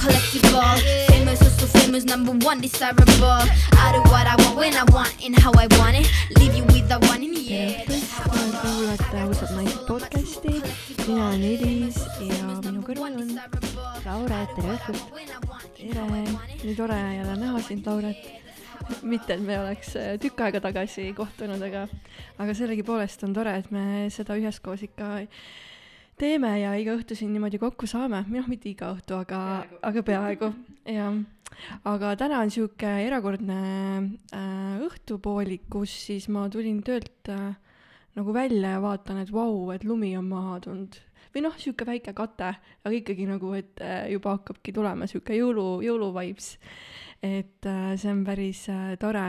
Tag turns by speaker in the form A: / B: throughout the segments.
A: collectible. Famous, also famous, number one desirable. I do what I want when I want and how I want it. Leave you with the one in the air.
B: kuulate ausalt naist podcasti. mina olen Elis ja minu kõrval on Laure, tere õhtust. tere, nii tore jälle näha sind, Lauret. mitte, et me oleks äh, tükk aega tagasi kohtunud, aga, aga sellegipoolest on tore, et me seda üheskoos ikka teeme ja iga õhtu siin niimoodi kokku saame. noh, mitte iga õhtu, aga, aga peaaegu, jah. aga täna on sihuke erakordne äh, õhtupoolik, kus siis ma tulin töölt äh, nagu välja ja vaatan, et vau, et lumi on maha tulnud. või noh, sihuke väike kate, aga ikkagi nagu, et äh, juba hakkabki tulema sihuke jõulu, jõuluvibes. et äh, see on päris äh, tore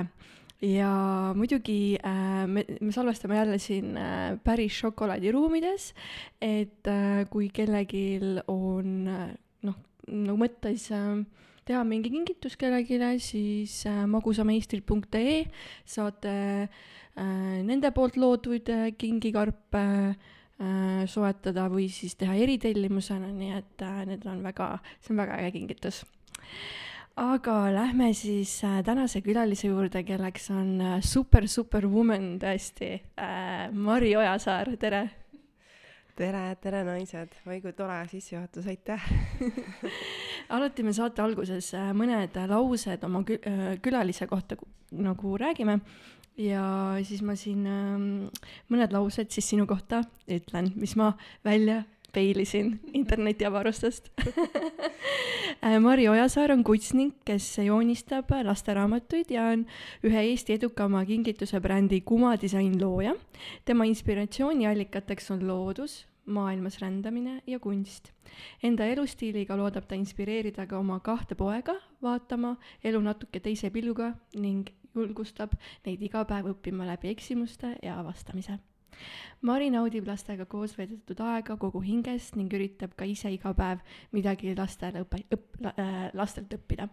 B: ja muidugi äh, me, me salvestame jälle siin äh, päris šokolaadiruumides, et äh, kui kellelgi on äh, noh, nagu mõttes äh, teha mingi kingitus kellelegi, siis äh, magusameistril.ee saate äh, nende poolt loodud äh, kingikarpe äh, soetada või siis teha eritellimusena, nii et äh, need on väga, see on väga äge kingitus aga lähme siis äh, tänase külalise juurde, kelleks on äh, super, super woman tõesti äh,, Mari Ojasaar, tere!
C: tere, tere naised, oi kui tore sissejuhatus, aitäh!
B: Alati me saate alguses äh, mõned laused oma kü- külalise kohta nagu räägime. Ja siis ma siin äh, mõned laused siis sinu kohta ütlen, mis ma välja peilisin internetiavarustest Äh, Mari Ojasaar on kunstnik, kes joonistab lasteraamatuid ja on ühe Eesti edukama kingituse brändi Kuma disain looja. tema inspiratsiooniallikateks on loodus, maailmas rändamine ja kunst. Enda elustiiliga loodab ta inspireerida ka oma kahte poega vaatama elu natuke teise pilguga ning julgustab neid iga päev õppima läbi eksimuste ja avastamise. Mari naudib lastega koos veedetud aega kogu hingest ning üritab ka ise iga päev midagi lastele õpe-, õpp- äh,, lastelt õppida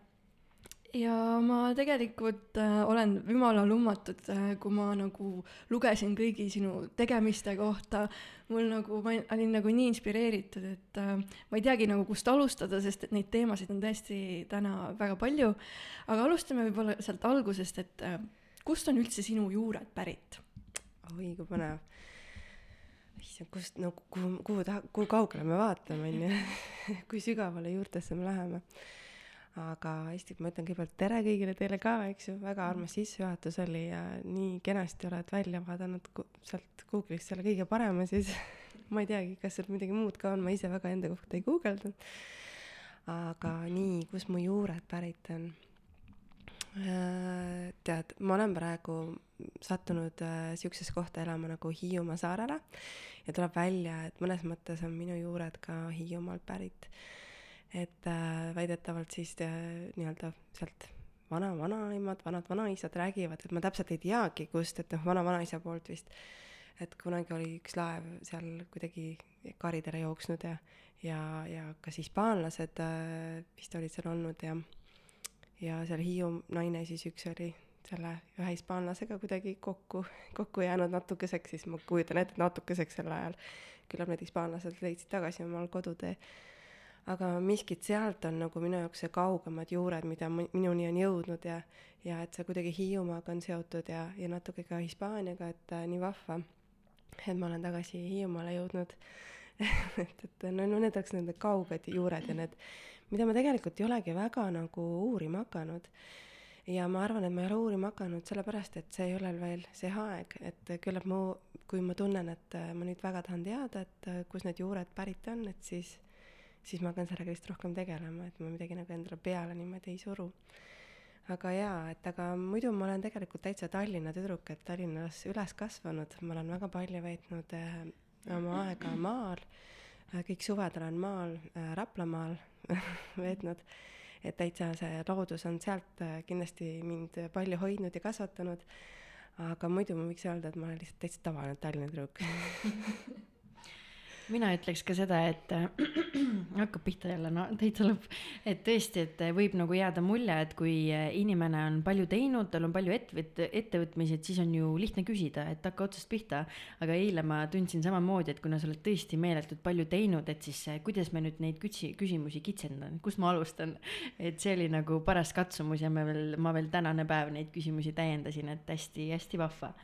B: ja ma tegelikult äh, olen jumala lummatud äh,, kui ma nagu lugesin kõigi sinu tegemiste kohta, mul nagu, ma olin nagu nii inspireeritud, et äh, ma ei teagi nagu kust alustada, sest et neid teemasid on tõesti täna väga palju. aga alustame võib-olla sealt algusest, et äh, kust on üldse sinu juured pärit?
C: Oi kui põnev. Issand kust no kuhu kuhu taha kuhu kaugele me vaatame onju kui sügavale juurtesse me läheme. Aga hästi ma ütlen kõigepealt tere kõigile teile ka eks ju. Väga armas sissejuhatus oli ja nii kenasti oled välja vaadanud sealt Google'ist selle kõige parema siis. Ma ei teagi kas seal midagi muud ka on ma ise väga enda kohta ei guugeldanud. Aga nii kus mu juured pärit on? Äh, tead, ma olen praegu sattunud äh, siuksesse kohta elama nagu Hiiumaa saarele ja tuleb välja, et mõnes mõttes on minu juured ka Hiiumaalt pärit. et äh, väidetavalt siis äh, nii-öelda sealt vana-vanaemad, vanad-vanaisad räägivad, et ma täpselt ei teagi, kust, et noh, vana-vanaisa poolt vist, et kunagi oli üks laev seal kuidagi karidele jooksnud ja, ja, ja kas hispaanlased äh, vist olid seal olnud ja ja seal Hiiu naine siis üks oli selle ühe hispaanlasega kuidagi kokku, kokku jäänud natukeseks, siis ma kujutan ette, et natukeseks sel ajal küllap need hispaanlased leidsid tagasi omal kodutee. aga miskit sealt on nagu minu jaoks see kaugemad juured, mida minuni on jõudnud ja, ja et see kuidagi Hiiumaaga on seotud ja, ja natuke ka Hispaaniaga, et äh, nii vahva, et ma olen tagasi Hiiumaale jõudnud et, et no, no need oleks need kauged juured ja need mida ma tegelikult ei olegi väga nagu uurima hakanud. Ja ma arvan, et ma ei ole uurima hakanud sellepärast, et see ei ole veel see aeg, et küllap mu, kui ma tunnen, et äh, ma nüüd väga tahan teada, et äh, kus need juured pärit on, et siis, siis ma hakkan sellega vist rohkem tegelema, et ma midagi nagu endale peale niimoodi ei suru. aga jaa, et aga muidu ma olen tegelikult täitsa Tallinna tüdruk, et Tallinnas üles kasvanud, ma olen väga palju veetnud äh, oma aega maal. Äh, kõik suved olen maal äh,, Raplamaal veetnud, et täitsa see loodus on sealt äh, kindlasti mind palju hoidnud ja kasvatanud. aga muidu ma võiks öelda, et ma olen lihtsalt täitsa tavaline Tallinna tüdruk.
D: mina ütleks ka seda, et äh, hakkab pihta jälle, no täitsa lõpp. et tõesti, et võib nagu jääda mulje, et kui inimene on palju teinud, tal on palju ettevõt-, ettevõtmisi, et siis on ju lihtne küsida, et hakka otsast pihta. aga eile ma tundsin samamoodi, et kuna sa oled tõesti meeletult palju teinud, et siis kuidas ma nüüd neid küsi-, küsimusi kitsendan, kust ma alustan. et see oli nagu paras katsumus ja ma veel, ma veel tänane päev neid küsimusi täiendasin, et hästi-hästi vahva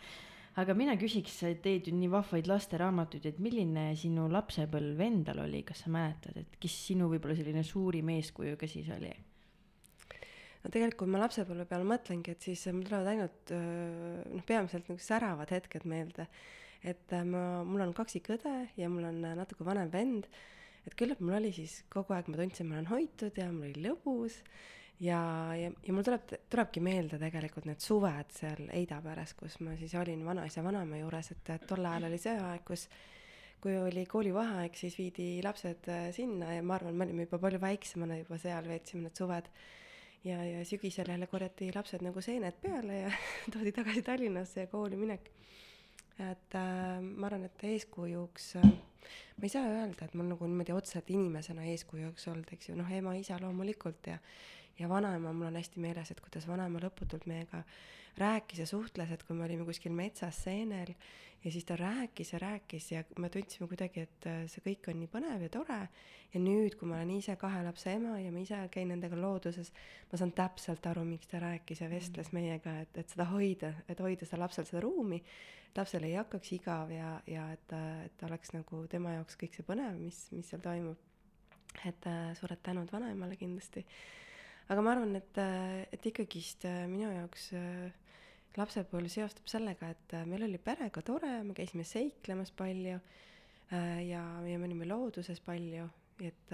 D: aga mina küsiks, sa teed ju nii vahvaid lasteraamatuid, et milline sinu lapsepõlv endal oli, kas sa mäletad, et kes sinu võib-olla selline suurim eeskuju ka siis oli?
C: no tegelikult, ma lapsepõlve peale mõtlengi, et siis mul tulevad ainult noh, peamiselt nagu säravad hetked meelde. et äh, ma, mul on kaksikõde ja mul on äh, natuke vanem vend, et küllap mul oli siis kogu aeg, ma tundsin, ma olen hoitud ja mul oli lõbus ja, ja, ja mul tuleb, tulebki meelde tegelikult need suved seal Eidaperes, kus ma siis olin vanaisa, vanaema juures, et, et tol ajal oli see aeg, kus kui oli koolivaheaeg, siis viidi lapsed äh, sinna ja ma arvan, me olime juba palju väiksemana juba seal, veetsime need suved. ja, ja sügisel jälle korjati lapsed nagu seened peale ja toodi tagasi Tallinnasse ja kooli minek. et äh, ma arvan, et eeskujuks äh, ma ei saa öelda, et mul nagu niimoodi otseselt inimesena eeskujuks olnud, eks ju, noh, ema-isa loomulikult ja ja vanaema, mul on hästi meeles, et kuidas vanaema lõputult meiega rääkis ja suhtles, et kui me olime kuskil metsas seenel ja siis ta rääkis ja rääkis ja me tundsime kuidagi, et äh, see kõik on nii põnev ja tore. ja nüüd, kui ma olen ise kahe lapse ema ja ma ise käin nendega looduses, ma saan täpselt aru, miks ta rääkis ja vestles mm. meiega, et, et seda hoida, et hoida seda lapsel seda ruumi, lapsel ei hakkaks igav ja, ja et, et oleks nagu tema jaoks kõik see põnev, mis, mis seal toimub. et äh, suured tänud vanaemale kindlasti aga ma arvan, et, et ikkagist äh, minu jaoks äh, lapsepõlv seostub sellega, et äh, meil oli perega tore, me käisime seiklemas palju ja, ja me olime looduses palju, et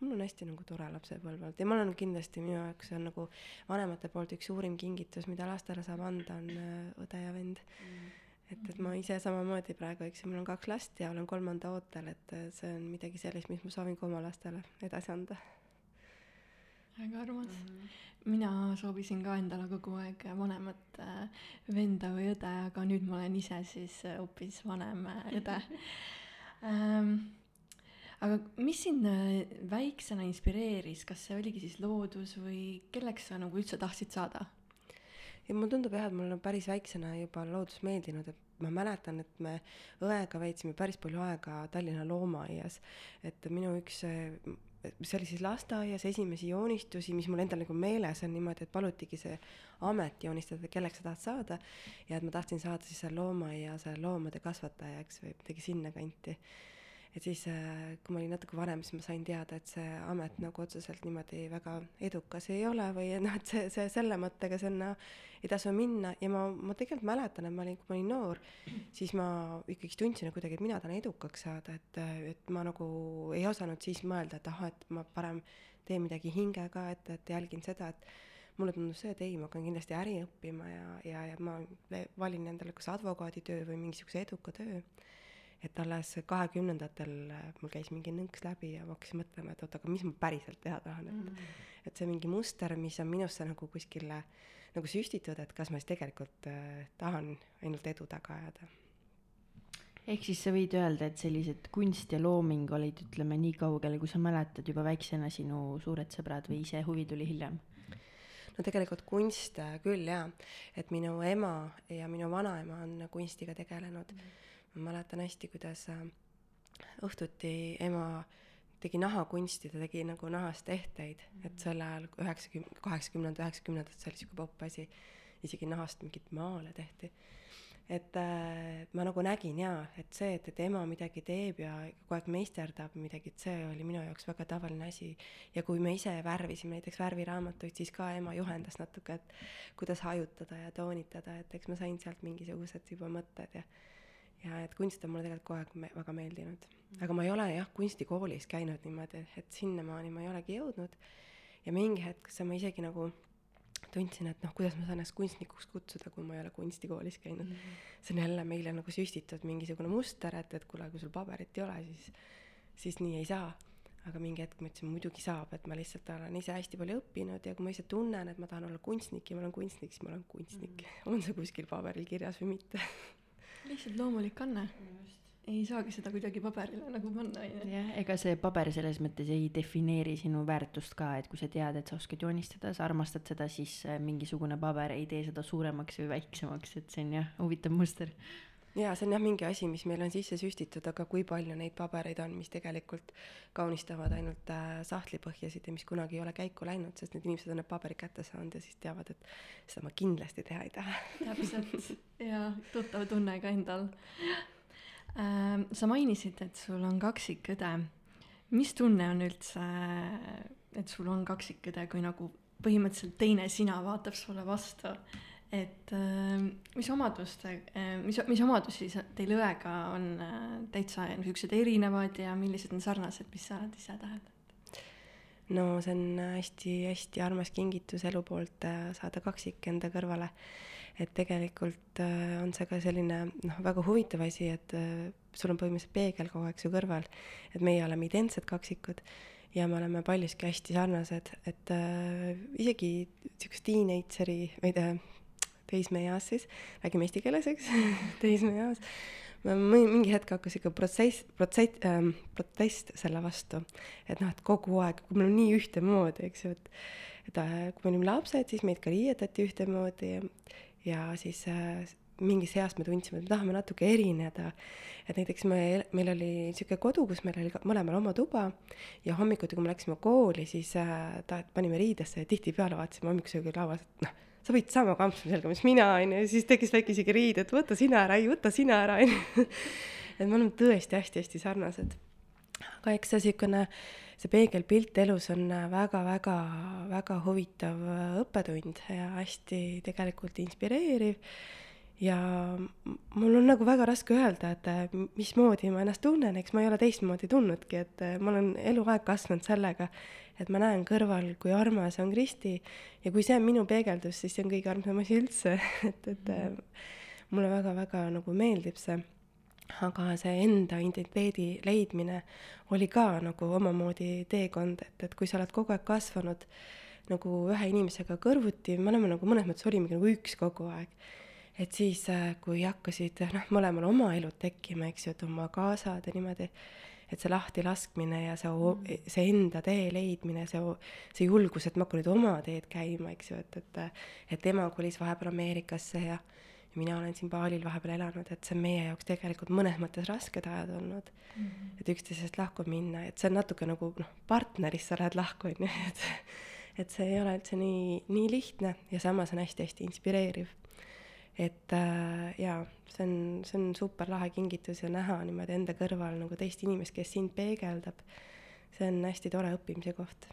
C: mul on hästi nagu tore lapsepõlv olnud. Ja mul on kindlasti minu jaoks on nagu vanemate poolt üks suurim kingitus, mida lastele saab anda, on õde ja vend. Mm. et, et ma ise samamoodi praegu, eks ju, mul on kaks last ja olen kolmanda ootel, et see on midagi sellist, mis ma soovin ka oma lastele edasi anda
B: väga armas mm. -hmm. mina soovisin ka endale kogu aeg vanemat äh, venda või õde, aga nüüd ma olen ise siis äh, hoopis vanem äh, õde ähm, aga mis sind väiksena inspireeris, kas see oligi siis loodus või kelleks sa nagu üldse tahtsid saada?
C: ja mulle tundub jah, et mulle on päris väiksena juba loodus meeldinud, et ma mäletan, et me õega veetsime päris palju aega Tallinna loomaaias. et minu üks see oli siis lasteaias esimesi joonistusi, mis mul endal nagu meeles on niimoodi, et palutigi see amet joonistada, kelleks sa tahad saada. ja et ma tahtsin saada siis seal loomaaia seal loomade kasvatajaks või midagi sinnakanti et siis, äh, kui ma olin natuke vanem, siis ma sain teada, et see amet nagu otseselt niimoodi väga edukas ei ole või noh, et see, see selle mõttega sinna ei tasu minna. Ja ma, ma tegelikult mäletan, et ma olin, kui ma olin noor, siis ma ikkagi tundsin kuidagi, et mina tahan edukaks saada, et, et ma nagu ei osanud siis mõelda, et ahah, et ma parem teen midagi hingega, et, et jälgin seda, et mulle tundus see, et ei, ma hakkan kindlasti äri õppima ja, ja, ja ma valin endale kas advokaaditöö või mingisuguse eduka töö et alles kahekümnendatel äh, mul käis mingi nõnks läbi ja ma hakkasin mõtlema, et oot, aga mis ma päriselt teha tahan, et mm. et see mingi muster, mis on minusse nagu kuskile nagu süstitud, et kas ma siis tegelikult äh, tahan ainult edu taga ajada.
D: ehk siis sa võid öelda, et sellised kunst ja looming olid, ütleme nii kaugele, kui sa mäletad juba väiksena sinu suured sõbrad või ise huvi tuli hiljem?
C: no tegelikult kunst äh, küll jaa, et minu ema ja minu vanaema on kunstiga tegelenud mm. Ma mäletan hästi, kuidas äh, õhtuti ema tegi nahakunsti, ta tegi nagu nahast ehteid mm, -hmm. et sel ajal üheksakümne, kaheksakümnendad, üheksakümnendad, see oli sihuke popp asi, isegi nahast mingeid maale tehti. et äh, ma nagu nägin jaa, et see, et, et ema midagi teeb ja kogu aeg meisterdab midagi, et see oli minu jaoks väga tavaline asi. ja kui me ise värvisime näiteks värviraamatuid, siis ka ema juhendas natuke, et kuidas hajutada ja toonitada, et eks ma sain sealt mingisugused juba mõtted ja ja et kunst on mulle tegelikult kogu aeg me väga meeldinud. aga ma ei ole jah, kunstikoolis käinud niimoodi, et sinnamaani ma ei olegi jõudnud. ja mingi hetk ma isegi nagu tundsin, et noh, kuidas ma saan ennast kunstnikuks kutsuda, kui ma ei ole kunstikoolis käinud mm. -hmm. see on jälle meile nagu süstitud mingisugune muster, et, et kuule, kui sul paberit ei ole, siis, siis nii ei saa. aga mingi hetk ma ütlesin, muidugi saab, et ma lihtsalt olen ise hästi palju õppinud ja kui ma ise tunnen, et ma tahan olla kunstnik ja ma olen kunstnik, siis ma olen kunstnik mm. -hmm. on see kuskil paberil kirjas või mitte
B: lihtsalt loomulik anne. ei saagi seda kuidagi paberile nagu panna onju.
D: jah, ega see paber selles mõttes ei defineeri sinu väärtust ka, et kui sa tead, et sa oskad joonistada, sa armastad seda, siis äh, mingisugune paber ei tee seda suuremaks või väiksemaks, et see on jah, huvitav muster.
C: jaa, see on jah mingi asi, mis meil on sisse süstitud, aga kui palju neid pabereid on, mis tegelikult kaunistavad ainult äh, sahtlipõhjasid ja mis kunagi ei ole käiku läinud, sest need inimesed on need paberid kätte saanud ja siis teavad, et seda ma kindlasti teha ei taha.
B: täpselt ja tuttav tunne ka endal ähm,. sa mainisid, et sul on kaksikõde. mis tunne on üldse, et sul on kaksikõde, kui nagu põhimõtteliselt teine sina vaatab sulle vastu, et äh, mis omaduste äh,, mis, mis omadusi sa- teil õega on äh, täitsa niisugused erinevad ja millised on sarnased, mis sa oled ise täheldanud?
C: no see on hästi-hästi armas kingitus elu poolt äh, saada kaksik enda kõrvale. et tegelikult äh, on see ka selline noh, väga huvitav asi, et äh, sul on põhimõtteliselt peegel kogu aeg su kõrval, et meie oleme identsed kaksikud ja me oleme paljuski hästi sarnased, et äh, isegi siukest teenager'i või ta teismeeas siis, räägime eesti keeles, eks, teismeeas, mingi hetk hakkas ikka protsess, protsess ähm,, protest selle vastu, et noh, et kogu aeg, kui meil on nii ühtemoodi, eks ju, et et äh, kui me olime lapsed, siis meid ka riietati ühtemoodi. Ja, ja siis äh, mingis eas me tundsime, et me tahame natuke erineda. et näiteks me, meil oli niisugune kodu, kus meil oli mõlemal oma tuba. Ja hommikuti, kui me läksime kooli, siis äh, ta, panime riidesse ja tihtipeale vaatasime hommikusöögi lauas, et noh, sa võid sama kampsuni selga, mis mina onju, siis tekkis väike isegi riid, et võta sina ära, ei võta sina ära onju. et me oleme tõesti hästi-hästi sarnased. aga eks see niisugune, see peegelpilt elus on väga-väga-väga huvitav õppetund ja hästi tegelikult inspireeriv ja mul on nagu väga raske öelda, et äh, mismoodi ma ennast tunnen, eks ma ei ole teistmoodi tundnudki, et äh, ma olen eluaeg kasvanud sellega, et ma näen kõrval, kui armas on Kristi ja kui see on minu peegeldus, siis see on kõige armsam asi üldse, et, et äh, mulle väga-väga nagu meeldib see aga see enda identiteedi leidmine oli ka nagu omamoodi teekond, et, et kui sa oled kogu aeg kasvanud nagu ühe inimesega kõrvuti, me oleme nagu mõnes mõttes olimegi nagu üks kogu aeg. Et siis, kui hakkasid noh, mõlemal oma elud tekkima, eks ju, et oma kaasad ja niimoodi, et see lahtilaskmine ja see mm., see enda tee leidmine, see, see julgus, et ma hakkan nüüd oma teed käima, eks ju, et, et et tema kolis vahepeal Ameerikasse ja ja mina olen siin Balil vahepeal elanud, et see on meie jaoks tegelikult mõnes mõttes rasked ajad olnud mm. et üksteisest lahku minna, et see on natuke nagu noh, partnerist sa lähed lahku, on ju, et et see ei ole üldse nii, nii lihtne ja samas on hästi-hästi inspireeriv. Et äh, jaa, see on, see on super lahe kingitus ja näha niimoodi enda kõrval nagu teist inimest, kes sind peegeldab, see on hästi tore õppimise koht.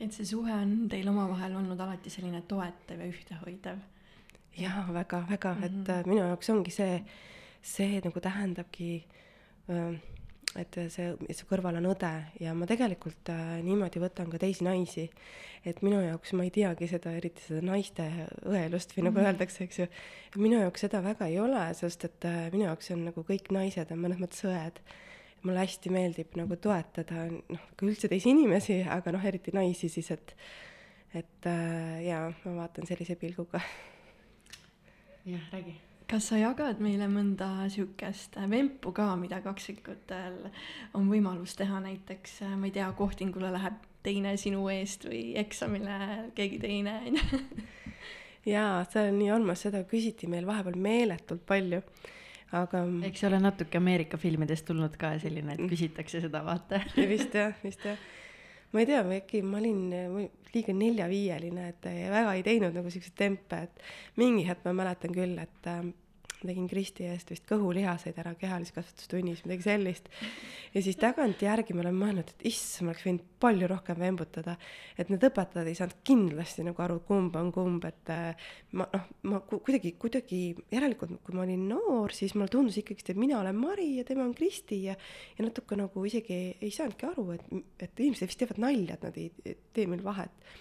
B: et see suhe on teil omavahel olnud alati selline toetav ja ühtehoidev.
C: jaa, väga-väga mm, -hmm.
B: Mhm.
C: et äh, minu jaoks ongi see, see nagu tähendabki, et see, su kõrval on õde ja ma tegelikult äh, niimoodi võtan ka teisi naisi. et minu jaoks ma ei teagi seda, eriti seda naiste õelust või nagu
B: Mhm.
C: öeldakse, eks ju. minu jaoks seda väga ei ole, sest et äh, minu jaoks on nagu kõik naised on mõnes mõttes õed. mulle hästi meeldib nagu toetada noh, ka üldse teisi inimesi, aga noh, eriti naisi siis, et et äh, jaa, ma vaatan sellise pilguga
D: jah, räägi.
B: Kas sa jagad meile mõnda siukest vempu ka, mida kaksikutel on võimalus teha, näiteks ma ei tea, kohtingule läheb teine sinu eest või eksamile keegi teine, onju.
C: jaa, see on nii armas, seda küsiti meil vahepeal meeletult palju, aga
D: eks ole natuke Ameerika filmidest tulnud ka selline, et küsitakse seda, vaata.
C: vist jah, vist jah. Ma ei tea, äkki ma olin liiga neljaviieline, et väga ei teinud nagu siukseid tempe, et mingi hetk ma mäletan küll, et äh, tegin Kristi eest vist kõhulihaseid ära kehaliskasvatustunnis, midagi sellist. ja siis tagantjärgi ma olen mõelnud, et issand, ma oleks võinud palju rohkem vembutada. et need õpetajad ei saanud kindlasti nagu aru, kumb on kumb, et äh, ma noh, ma ku- kuidagi, kuidagi järelikult, kui ma olin noor, siis mulle tundus ikkagist, et mina olen Mari ja tema on Kristi ja ja natuke nagu isegi ei saanudki aru, et, et inimesed vist teevad nalja, et nad ei ei tee meil vahet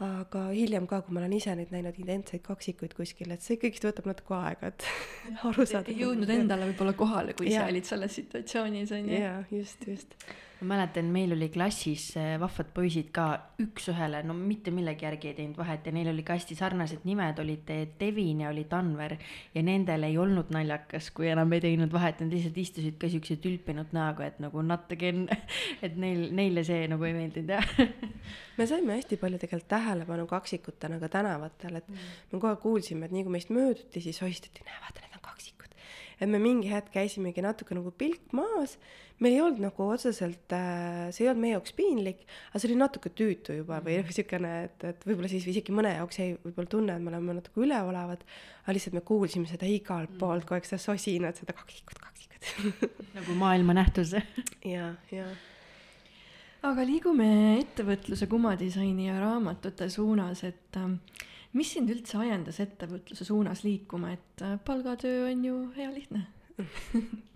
C: aga hiljem ka, kui ma olen ise nüüd näinud identseid kaksikuid kuskil, et see ikkagist võtab natuke aega, et aru saada.
B: ei jõudnud endale võib-olla kohale, kui ise
C: Jaa.
B: olid selles situatsioonis, onju.
C: jaa, just, just.
D: Ma mäletan, meil oli klassis äh, vahvad poisid ka üks-ühele, no mitte millegi järgi ei teinud vahet ja neil oli ka hästi sarnased nimed, olid Devin ja oli Tanver. ja nendel ei olnud naljakas, kui enam ei teinud vahet, nad lihtsalt istusid ka siukse tülpinud näoga, et nagu not again, et neil, neile see nagu ei meeldinud jah
C: me saime hästi palju tegelikult tähelepanu kaksikutena ka tänavatel, et mm. me aeg kuulsime, et nii kui meist mööduti, siis hoistati, näe vaata, need on kaksikud. et me mingi hetk käisimegi natuke nagu pilk maas meil ei olnud nagu otseselt äh,, see ei olnud meie jaoks piinlik, aga see oli natuke tüütu juba või noh, siukene, et, et võib-olla siis isegi mõne jaoks jäi võib-olla tunne, et me oleme natuke üleolevad, aga lihtsalt me kuulsime seda igalt mm. poolt, kogu aeg seda sosinat, seda kaksikut, kaksikut
D: nagu maailma nähtus.
C: Ja, ja
B: aga liigume ettevõtluse kumadisaini ja raamatute suunas, et äh, mis sind üldse ajendas ettevõtluse suunas liikuma, et äh, palgatöö on ju hea lihtne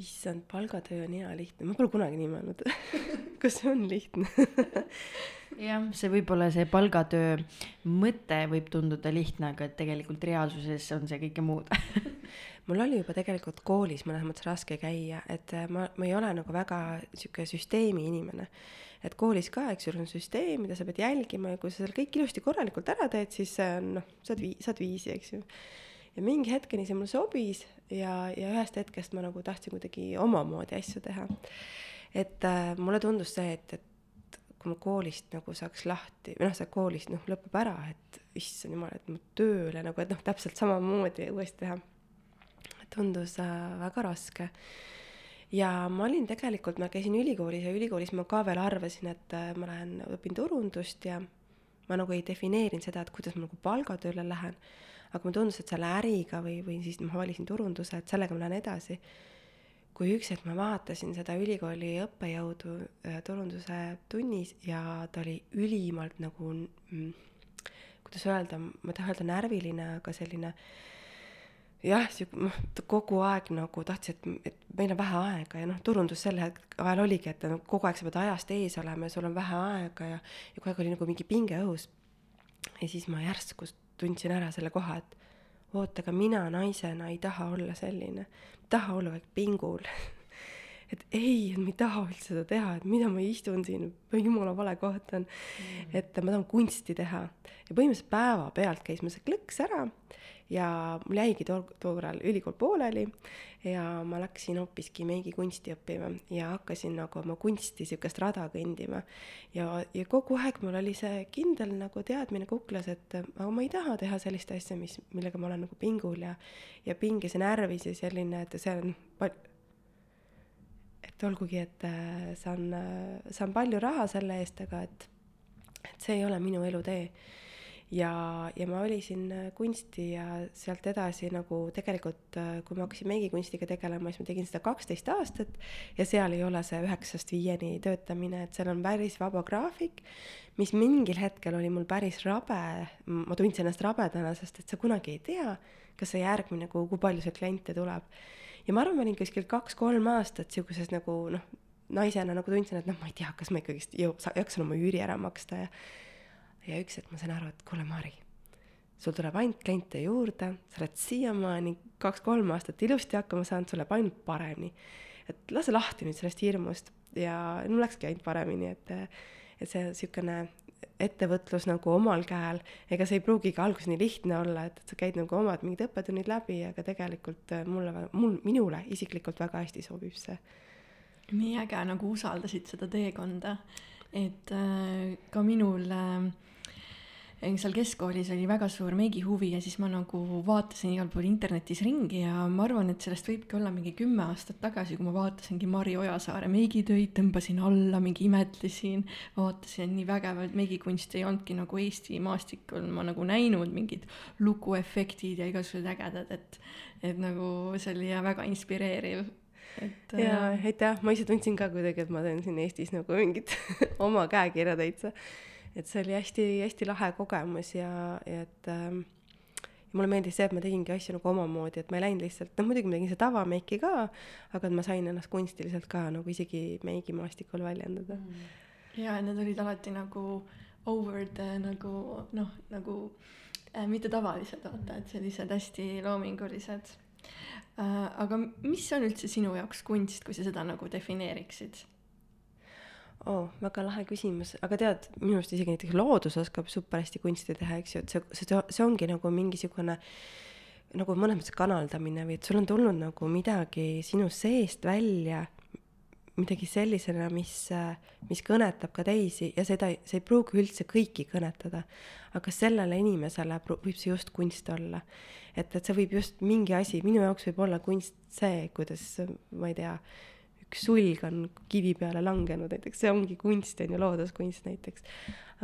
C: issand, palgatöö on hea lihtne, ma pole kunagi nii mõelnud. Kas see on lihtne?
D: Jah, see võib-olla see palgatöö mõte võib tunduda lihtne, aga et tegelikult reaalsuses on see kõike muud.
C: Mul oli juba tegelikult koolis mõnes mõttes raske käia, et äh, ma, ma ei ole nagu väga sihuke süsteemi inimene. et koolis ka, eks ju, on süsteem, mida sa pead jälgima ja kui sa seal kõik ilusti korralikult ära teed, siis noh, saad vii-, saad viisi, eks ju. Ja mingi hetkeni see mulle sobis ja, ja ühest hetkest ma nagu tahtsin kuidagi omamoodi asju teha. et äh, mulle tundus see, et, et kui ma koolist nagu saaks lahti või noh, see koolist noh, lõpeb ära, et issand jumal, et ma tööle nagu, et noh, täpselt samamoodi uuesti teha. tundus äh, väga raske ja ma olin tegelikult, ma käisin ülikoolis ja ülikoolis ma ka veel arvasin, et äh, ma lähen õpin turundust ja ma nagu ei defineerinud seda, et kuidas ma nagu palgatööle lähen aga mulle tundus, et selle äriga või, või siis ma valisin turunduse, et sellega ma lähen edasi. kui üks hetk ma vaatasin seda ülikooli õppejõudu äh, turunduse tunnis ja ta oli ülimalt nagu kuidas öelda, ma ei taha öelda närviline, aga selline jah, sihuke noh, kogu aeg nagu tahtis, et, et meil on vähe aega ja noh, turundus sel ajal oligi, et noh, kogu aeg sa pead ajast ees olema ja sul on vähe aega ja, ja kogu aeg oli nagu mingi pinge õhus. ja siis ma järsku tundsin ära selle koha, et oota, aga mina naisena ei taha olla selline, taha olla vaid pingul. Et ei, et ma ei taha üldse seda teha, et mida ma istun siin, jumala vale koht on. Mm.. et ma tahan kunsti teha. Ja põhimõtteliselt päevapealt käis mul see klõks ära ja mul jäigi too korral ülikool pooleli ja ma läksin hoopiski meigikunsti õppima ja hakkasin nagu oma kunsti sihukest rada kõndima. ja, ja kogu aeg mul oli see kindel nagu teadmine kuklas, et aga ma ei taha teha sellist asja, mis, millega ma olen nagu pingul ja, ja pinges ja närvis ja selline, et see on pal-, et olgugi, et äh, saan, äh, saan palju raha selle eest, aga et, et see ei ole minu elutee ja, ja ma valisin äh, kunsti ja sealt edasi nagu tegelikult, äh, kui ma hakkasin meigikunstiga tegelema, siis ma tegin seda kaksteist aastat ja seal ei ole see üheksast viieni töötamine, et seal on päris vaba graafik, mis mingil hetkel oli mul päris rabe, ma tundsin ennast rabedana, sest et sa kunagi ei tea, kas see järgmine kuu, kui palju sul kliente tuleb. ja ma arvan, ma olin kuskil kaks-kolm aastat sihukeses nagu noh, naisena nagu tundsin, et noh, ma ei tea, kas ma ikkagist jõu-, jaksan oma üüri ära maksta ja ja üks hetk ma sain aru, et kuule, Mari, sul tuleb ainult kliente juurde, sa oled siiamaani kaks-kolm aastat ilusti hakkama saanud, sul läheb ainult paremini. et lase lahti nüüd sellest hirmust ja mul läkski ainult paremini, et, et see niisugune ettevõtlus nagu omal käel, ega see ei pruugigi alguses nii lihtne olla, et, et sa käid nagu omad mingid õppetunnid läbi, aga tegelikult mulle, mul, minule isiklikult väga hästi sobib see.
B: nii äge nagu usaldasid seda teekonda, et äh, ka minul äh, seal keskkoolis oli väga suur meigihuvi ja siis ma nagu vaatasin igal pool internetis ringi ja ma arvan, et sellest võibki olla mingi kümme aastat tagasi, kui ma vaatasingi Mari Ojasaare meigitöid, tõmbasin alla, mingi imetlesin, vaatasin, nii vägev, et meigikunst ei olnudki nagu Eesti maastikul. Ma nagu näinud, mingid lukuefektid ja igasugused ägedad, et et nagu see oli jah, väga inspireeriv.
C: Et äh, aitäh, ma ise tundsin ka kuidagi, et ma teen siin Eestis nagu mingit oma käekirja täitsa et see oli hästi-hästi lahe kogemus ja, ja et ähm, ja mulle meeldis see, et ma tegingi asju nagu omamoodi, et ma ei läinud lihtsalt, noh muidugi ma tegin seda tavameiki ka, aga et ma sain ennast kunstiliselt ka nagu isegi meigimaastikul väljendada mm..
B: ja, need olid alati nagu over the nagu noh, nagu äh, mitte tavalised, vaata, et sellised hästi loomingulised äh,. aga mis on üldse sinu jaoks kunst, kui sa seda nagu defineeriksid?
C: Oo oh,, väga lahe küsimus, aga tead, minu arust isegi näiteks loodus oskab super hästi kunsti teha, eks ju, et see, see, see ongi nagu mingisugune nagu mõnes mõttes kanaldamine või et sul on tulnud nagu midagi sinu seest välja, midagi sellisena, mis, mis kõnetab ka teisi ja seda, see ei pruugi üldse kõiki kõnetada. aga sellele inimesele võib see just kunst olla. et, et see võib just mingi asi, minu jaoks võib olla kunst see, kuidas, ma ei tea, üks sulg on kivi peale langenud, näiteks see ongi kunst, on ju, looduskunst näiteks.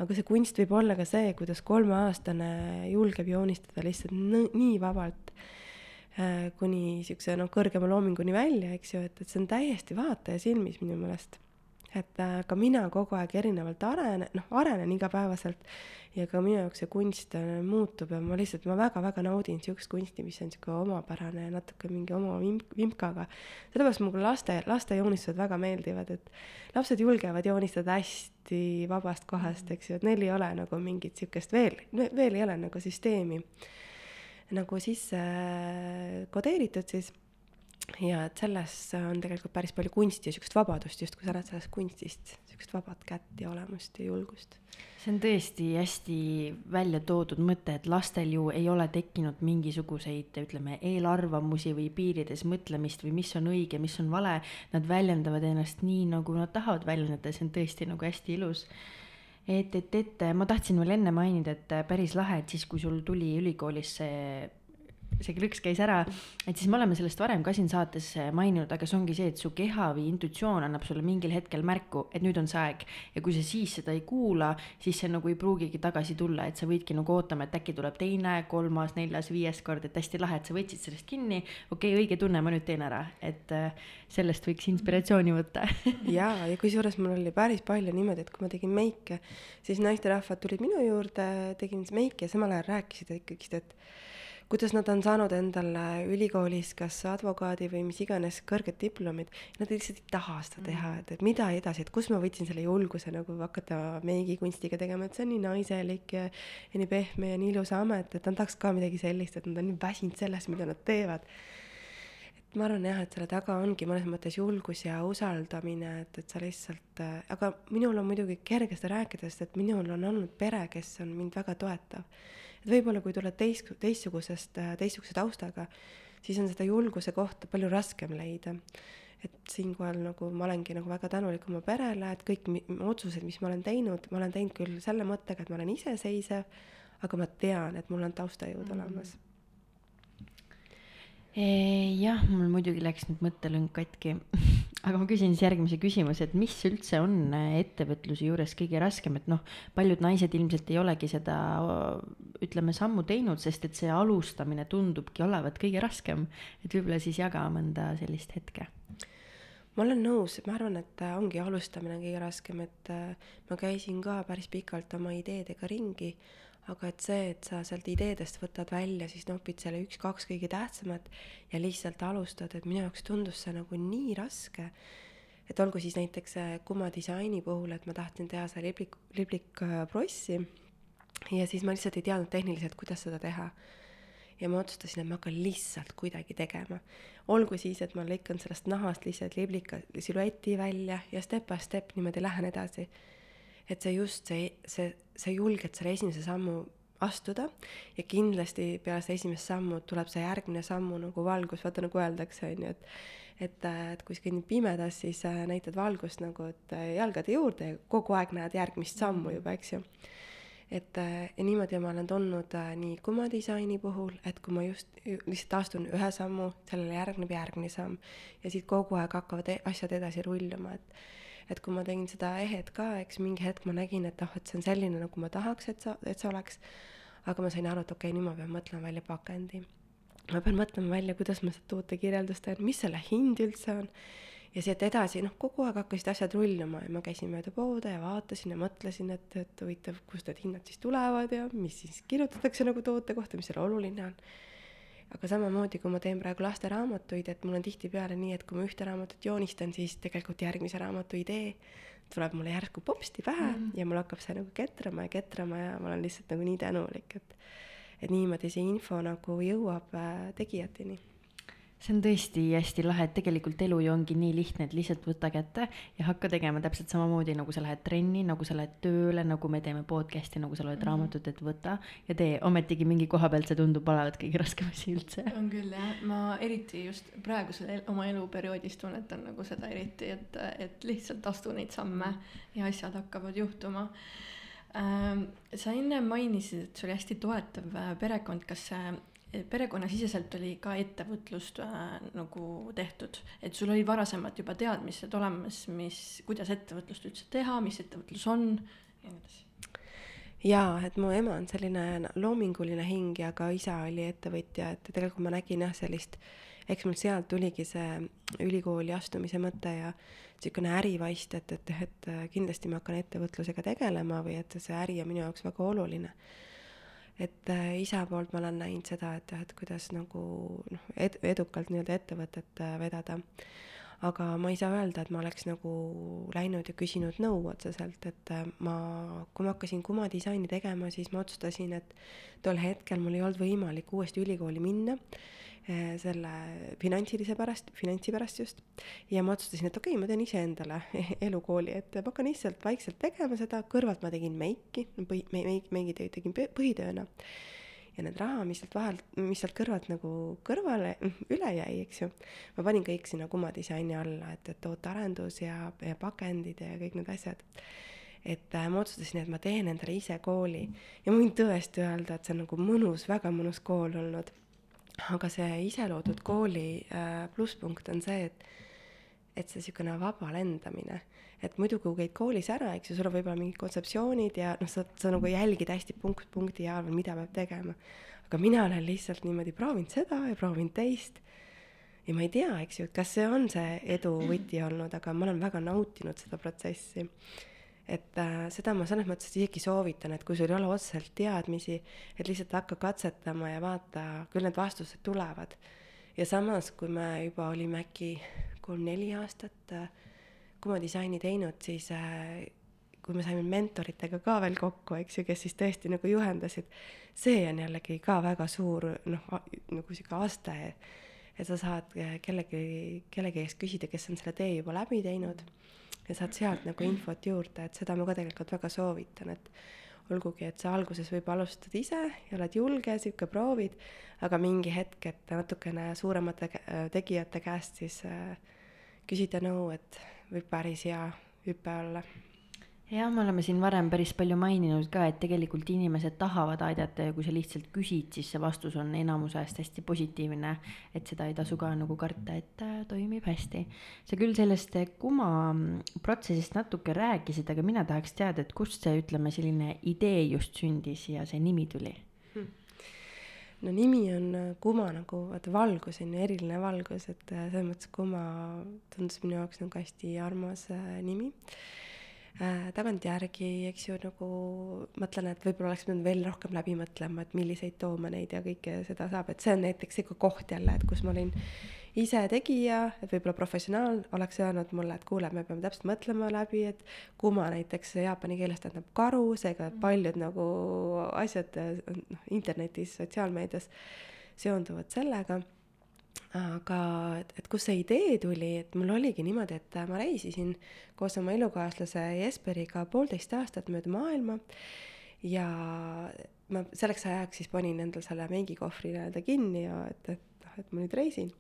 C: aga see kunst võib olla ka see, kuidas kolmeaastane julgeb joonistada lihtsalt nii vabalt äh, kuni siukse noh, kõrgema loominguni välja, eks ju, et, et see on täiesti vaataja silmis minu meelest et äh, ka mina kogu aeg erinevalt arenen, noh, arenen igapäevaselt ja ka minu jaoks see kunst äh, muutub ja ma lihtsalt, ma väga-väga naudin siukest kunsti, mis on sihuke omapärane ja natuke mingi oma vimk, vimkaga. sellepärast mulle laste, laste joonistused väga meeldivad, et lapsed julgevad joonistada hästi vabast kohast, eks ju, et neil ei ole nagu mingit siukest veel, veel ei ole nagu süsteemi nagu sisse kodeeritud siis ja et selles on tegelikult päris palju kunsti ja sihukest vabadust, justkui sa oled sellest kunstist, sihukest vabat kätt ja olemust ja julgust.
D: see on tõesti hästi välja toodud mõte, et lastel ju ei ole tekkinud mingisuguseid, ütleme, eelarvamusi või piirides mõtlemist või mis on õige, mis on vale. Nad väljendavad ennast nii, nagu nad tahavad väljendada, see on tõesti nagu hästi ilus et, et, et ma tahtsin veel enne mainida, et päris lahe, et siis, kui sul tuli ülikoolis see see krõks käis ära, et siis me oleme sellest varem ka siin saates maininud, aga see ongi see, et su keha või intuitsioon annab sulle mingil hetkel märku, et nüüd on see aeg. ja kui sa siis seda ei kuula, siis see nagu ei pruugigi tagasi tulla, et sa võidki nagu ootama, et äkki tuleb teine, kolmas, neljas, viies kord, et hästi lahe, et sa võtsid sellest kinni. okei okay,, õige tunne, ma nüüd teen ära, et äh, sellest võiks inspiratsiooni võtta
C: ja, ja kusjuures mul oli päris palju niimoodi, et kui ma tegin meike, siis naisterahvad tulid minu juurde, tegin meiki ja samal ajal rääkisid ikkagist, et kuidas nad on saanud endale ülikoolis kas advokaadi või mis iganes kõrged diplomid, nad lihtsalt ei taha seda mm. teha, et, et mida edasi, et kust ma võtsin selle julguse nagu hakata meigikunstiga tegema, et see on nii naiselik ja, ja nii pehme ja nii ilus amet, et nad tahaks ka midagi sellist, et nad on nii väsinud sellest, mida nad teevad ma arvan jah, et selle taga ongi mõnes mõttes julgus ja usaldamine, et, et sa lihtsalt äh,, aga minul on muidugi kerge seda rääkida, sest et minul on olnud pere, kes on mind väga toetav et võib-olla kui tuled teist, teistsugusest, teistsuguse taustaga, siis on seda julguse kohta palju raskem leida. et siinkohal nagu ma olengi nagu väga tänulik oma perele, et kõik mi, otsused, mis ma olen teinud, ma olen teinud küll selle mõttega, et ma olen iseseisev, aga ma tean, et mul on taustajõud mm -hmm. olemas
D: jah, mul muidugi läks nüüd mõttelünk katki. Aga ma küsin siis järgmise küsimuse, et mis üldse on äh, ettevõtluse juures kõige raskem, et noh, paljud naised ilmselt ei olegi seda, ütleme, sammu teinud, sest et see alustamine tundubki olevat kõige raskem. et võib-olla siis jaga mõnda sellist hetke.
C: Ma olen nõus, ma arvan, et äh, ongi alustamine kõige raskem, et äh, ma käisin ka päris pikalt oma ideedega ringi aga et see, et sa sealt ideedest võtad välja, siis nopid selle üks-kaks kõige tähtsamat ja lihtsalt alustad, et minu jaoks tundus see nagu nii raske. et olgu siis näiteks Kuma disaini puhul, et ma tahtsin teha see liblik, liblikprossi ja siis ma lihtsalt ei teadnud tehniliselt, kuidas seda teha. ja ma otsustasin, et ma hakkan lihtsalt kuidagi tegema. olgu siis, et ma lõikan sellest nahast lihtsalt liblika silueti välja ja step by step niimoodi lähen edasi et see just see, see, sa julged selle esimese sammu astuda ja kindlasti peale seda esimest sammu tuleb see järgmine sammu nagu valgus, vaata nagu öeldakse, on ju, et et, et kui sa kõnnid pimedas, siis äh, näitad valgust nagu, et äh, jalgade juurde ja kogu aeg näed järgmist sammu juba, eks ju. et äh, ja niimoodi ma olen tulnud nii Kuma disaini puhul, et kui ma just lihtsalt astun ühe sammu, sellele järgneb järgmine samm ja siit kogu aeg hakkavad e-, asjad edasi rulluma, et et kui ma tegin seda ehet ka, eks mingi hetk ma nägin, et ah, et see on selline, nagu ma tahaks, et sa, et see oleks. aga ma sain aru, et okei okay,, nüüd ma pean mõtlema välja pakendi. ma pean mõtlema välja, kuidas ma seda tootekirjeldust teen, mis selle hind üldse on. ja siit edasi, noh, kogu aeg hakkasid asjad rulluma ja ma käisin mööda poode ja vaatasin ja mõtlesin, et, et huvitav, kust need hinnad siis tulevad ja mis siis kirjutatakse nagu toote kohta, mis seal oluline on aga samamoodi, kui ma teen praegu lasteraamatuid, et mul on tihtipeale nii, et kui ma ühte raamatut joonistan, siis tegelikult järgmise raamatu idee tuleb mulle järsku popsti pähe mm. ja mul hakkab see nagu ketrama ja ketrama ja ma olen lihtsalt nagu nii tänulik, et et niimoodi see info nagu jõuab äh, tegijateni
D: see on tõesti hästi lahe, et tegelikult elu ju ongi nii lihtne, et lihtsalt võta kätte ja hakka tegema täpselt samamoodi, nagu sa lähed trenni, nagu sa lähed tööle, nagu me teeme podcast'i, nagu sa loed mm -hmm. raamatut, et võta ja tee. ometigi mingi koha pealt see tundub olevat kõige raskem asi üldse.
B: on küll jah, ma eriti just praegusel el oma eluperioodis tunnetan nagu seda eriti, et, et lihtsalt astu neid samme ja asjad hakkavad juhtuma ähm, sa enne mainisid, et see oli hästi toetav äh, perekond, kas see perekonnasiseselt oli ka ettevõtlust äh, nagu tehtud, et sul olid varasemalt juba teadmised olemas, mis, kuidas ettevõtlust üldse teha, mis ettevõtlus on ja nii edasi?
C: jaa, et mu ema on selline loominguline hing ja ka isa oli ettevõtja, et tegelikult ma nägin jah, sellist, eks mul sealt tuligi see ülikooli astumise mõte ja niisugune ärivaist, et, et, et kindlasti ma hakkan ettevõtlusega tegelema või et see äri on minu jaoks väga oluline et äh, isa poolt ma olen näinud seda, et jah, et kuidas nagu noh, ed-, edukalt nii-öelda ettevõtet äh, vedada. aga ma ei saa öelda, et ma oleks nagu läinud ja küsinud nõu otseselt, et äh, ma, kui ma hakkasin Kuma disaini tegema, siis ma otsustasin, et tol hetkel mul ei olnud võimalik uuesti ülikooli minna selle finantsilise pärast, finantsi pärast just. ja ma otsustasin, et okei okay,, ma teen iseendale elukooli, et ma hakkan lihtsalt vaikselt tegema seda, kõrvalt ma tegin meiki, põhi, meik, meigitööd tegin põhitööna. ja need raha, mis sealt vahelt, mis sealt kõrvalt nagu kõrvale, üle jäi, eks ju, ma panin kõik sinna Kuma disaini alla, et, et tootearendus ja, ja pakendid ja kõik need asjad et äh, ma otsustasin, et ma teen endale ise kooli ja ma võin tõesti öelda, et see on nagu mõnus, väga mõnus kool olnud aga see iseloodud kooli äh, plusspunkt on see, et et see niisugune vaba lendamine, et muidu kui käid koolis ära, eks ju, sul on võib-olla mingid kontseptsioonid ja noh, sa, sa nagu jälgid hästi punkt punkti haaval, mida peab tegema. aga mina olen lihtsalt niimoodi proovinud seda ja proovinud teist. ja ma ei tea, eks ju, et kas see on see edu võti olnud, aga ma olen väga nautinud seda protsessi et äh, seda ma selles mõttes isegi soovitan, et kui sul ei ole otseselt teadmisi, et lihtsalt hakka katsetama ja vaata, küll need vastused tulevad. ja samas, kui me juba olime äkki kolm-neli aastat äh, Kuma disaini teinud, siis äh, kui me saime mentoritega ka veel kokku, eks ju, kes siis tõesti nagu juhendasid, see on jällegi ka väga suur noh, nagu sihuke aste, et sa saad äh, kellegi, kellegi käest küsida, kes on selle tee juba läbi teinud ja saad sealt nagu infot juurde, et seda ma ka tegelikult väga soovitan, et olgugi, et sa alguses võib-olla alustad ise ja oled julge, sihuke proovid, aga mingi hetk, et natukene suuremate tegijate käest siis äh, küsida nõu, et võib päris hea hüpe olla
D: jah, me oleme siin varem päris palju maininud ka, et tegelikult inimesed tahavad aidata ja kui sa lihtsalt küsid, siis see vastus on enamuse ajast hästi positiivne. et seda ei tasu ka nagu karta, et äh, toimib hästi. sa küll sellest Kuma protsessist natuke rääkisid, aga mina tahaks teada, et kust see, ütleme, selline idee just sündis ja see nimi tuli hmm.?
C: no nimi on äh, Kuma nagu vaata valgus on ju, eriline valgus, et äh, selles mõttes Kuma tundus minu jaoks nagu hästi armas äh, nimi äh, tagantjärgi, eks ju, nagu mõtlen, et võib-olla oleks pidanud veel rohkem läbi mõtlema, et milliseid toomeneid ja kõike seda saab, et see on näiteks sihuke koht jälle, et kus ma olin ise tegija, et võib-olla professionaal oleks öelnud mulle, et kuule, me peame täpselt mõtlema läbi, et kuma näiteks jaapani keeles tähendab karu, seega mm. paljud nagu asjad noh, internetis, sotsiaalmeedias seonduvad sellega aga et, et kust see idee tuli, et mul oligi niimoodi, et ma reisisin koos oma elukaaslase Jesperiga poolteist aastat mööda maailma ja ma selleks ajaks siis panin endal selle meigikohvri nii-öelda kinni ja et, et noh, et ma nüüd reisin.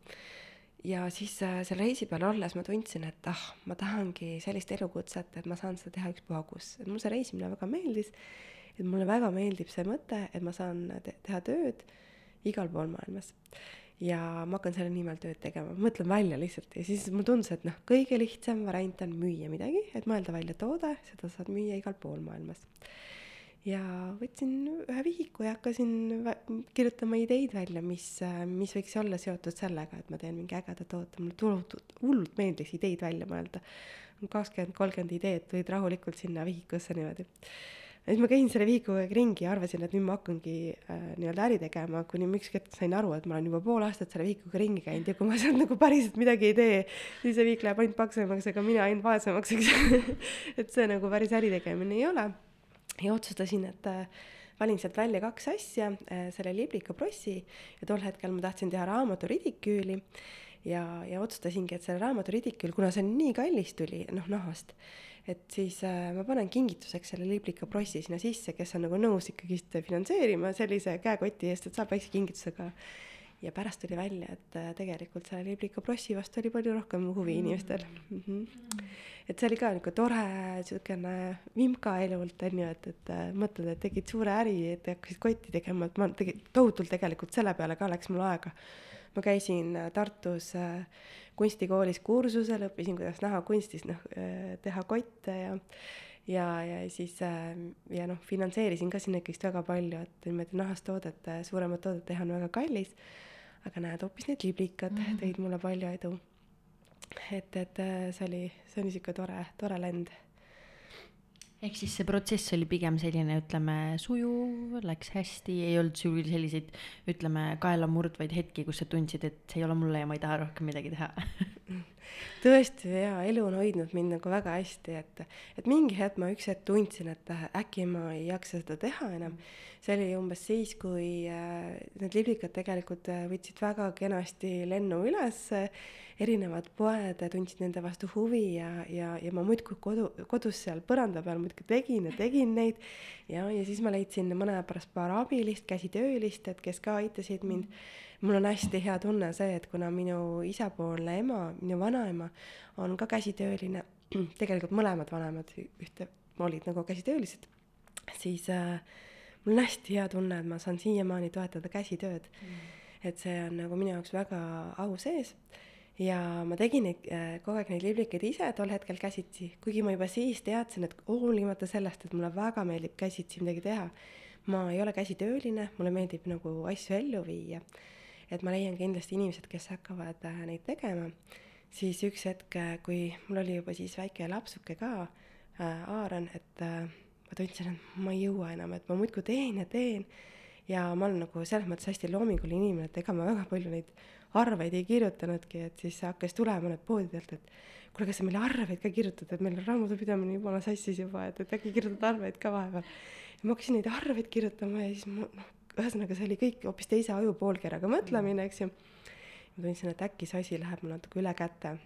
C: ja siis äh, selle reisi peal olles ma tundsin, et ah, ma tahangi sellist elukutset, et ma saan seda teha ükspuha kus, et mulle see reisimine väga meeldis, et mulle väga meeldib see mõte, et ma saan te teha tööd igal pool maailmas ja ma hakkan selle nimel tööd tegema, mõtlen välja lihtsalt ja siis mulle tundus, et noh, kõige lihtsam variant on müüa midagi, et mõelda välja toode, seda saad müüa igal pool maailmas. ja võtsin ühe vihiku ja hakkasin kirjutama ideid välja, mis, mis võiks olla seotud sellega, et ma teen mingi ägeda toote, mulle hullult, hullult meeldis ideid välja mõelda. kakskümmend, kolmkümmend ideed tulid rahulikult sinna vihikusse niimoodi ja siis ma käisin selle vihikuga ringi ja arvasin, et nüüd ma hakkangi äh, nii-öelda äri tegema, kuni ma ükskord sain aru, et ma olen juba pool aastat selle vihikuga ringi käinud ja kui ma sealt nagu päriselt midagi ei tee, siis see vihik läheb ainult paksemaks, aga mina ainult vaesemaks, eks. Et see nagu päris äri tegemine ei ole. ja otsustasin, et äh, valin sealt välja kaks asja, selle liblika prossi ja tol hetkel ma tahtsin teha raamatu ridiküüli ja, ja otsustasingi, et selle raamatu ridiküül, kuna see nii kallis tuli, noh, nahast, et siis äh, ma panen kingituseks selle liblika prossi sinna sisse, kes on nagu nõus ikkagist finantseerima sellise käekoti eest, et saab väikse kingitusega. ja pärast tuli välja, et äh, tegelikult selle liblika prossi vastu oli palju rohkem huvi mm. inimestel mm. -hmm. et see oli ka niisugune tore niisugune vimka elult on ju, et, et äh, mõtled, et tegid suure äri, et hakkasid kotti tegema, et ma tegin tohutult tegelikult selle peale ka läks mul aega ma käisin äh, Tartus äh, kunstikoolis kursusel, õppisin, kuidas nahakunstis noh, äh, teha kotte ja ja, ja siis ja noh, finantseerisin ka sinna ikkagist väga palju, et niimoodi nahast toodet, suuremat toodet teha on väga kallis. aga näed, hoopis need liblikad mm -hmm. tõid mulle palju edu. et, et see oli, see oli sihuke tore, tore lend
D: ehk siis see protsess oli pigem selline, ütleme, sujuv, läks hästi, ei olnud sul selliseid, ütleme, kaelamurdvaid hetki, kus sa tundsid, et see ei ole mulle ja ma ei taha rohkem midagi teha
C: tõesti jaa, elu on hoidnud mind nagu väga hästi, et, et mingi hetk ma üks hetk tundsin, et äkki ma ei jaksa seda teha enam. see oli umbes siis, kui äh, need liblikad tegelikult äh, võtsid väga kenasti lennu üles äh, erinevad poed tundsid nende vastu huvi ja, ja, ja ma muudkui kodu, kodus seal põranda peal muudkui tegin ja tegin neid. ja, ja siis ma leidsin mõne pärast paar abilist, käsitöölist, et kes ka aitasid mind. Mul on hästi hea tunne see, et kuna minu isapoolne ema, minu vanaema on ka käsitööline, tegelikult mõlemad vanemad ühte olid nagu käsitöölised, siis äh, mul on hästi hea tunne, et ma saan siiamaani toetada käsitööd mm. et see on nagu minu jaoks väga au sees ja ma tegin neid äh, kogu aeg neid liblikaid ise tol hetkel käsitsi, kuigi ma juba siis teadsin, et hoolimata sellest, et mulle väga meeldib käsitsi midagi teha, ma ei ole käsitööline, mulle meeldib nagu asju ellu viia. Et ma leian kindlasti inimesed, kes hakkavad äh, neid tegema, siis üks hetk, äh, kui mul oli juba siis väike lapsuke ka äh,, Aaron, et ma tundsin, et ma ei jõua enam, et ma muudkui teen ja teen ja ma olen nagu selles mõttes hästi loominguline inimene, et ega ma väga palju neid arveid ei kirjutanudki, et siis hakkas tulema need poodidelt, et kuule, kas sa meile arveid ka kirjutad, et meil on raamatupidamine jumala sassis juba, et, et äkki kirjutad arveid ka vahepeal. ja ma hakkasin neid arveid kirjutama ja siis ma noh, ühesõnaga see oli kõik hoopis teise ajupoolkeraga mõtlemine, eks ju. ma tundsin, et äkki see asi läheb mul natuke üle käte.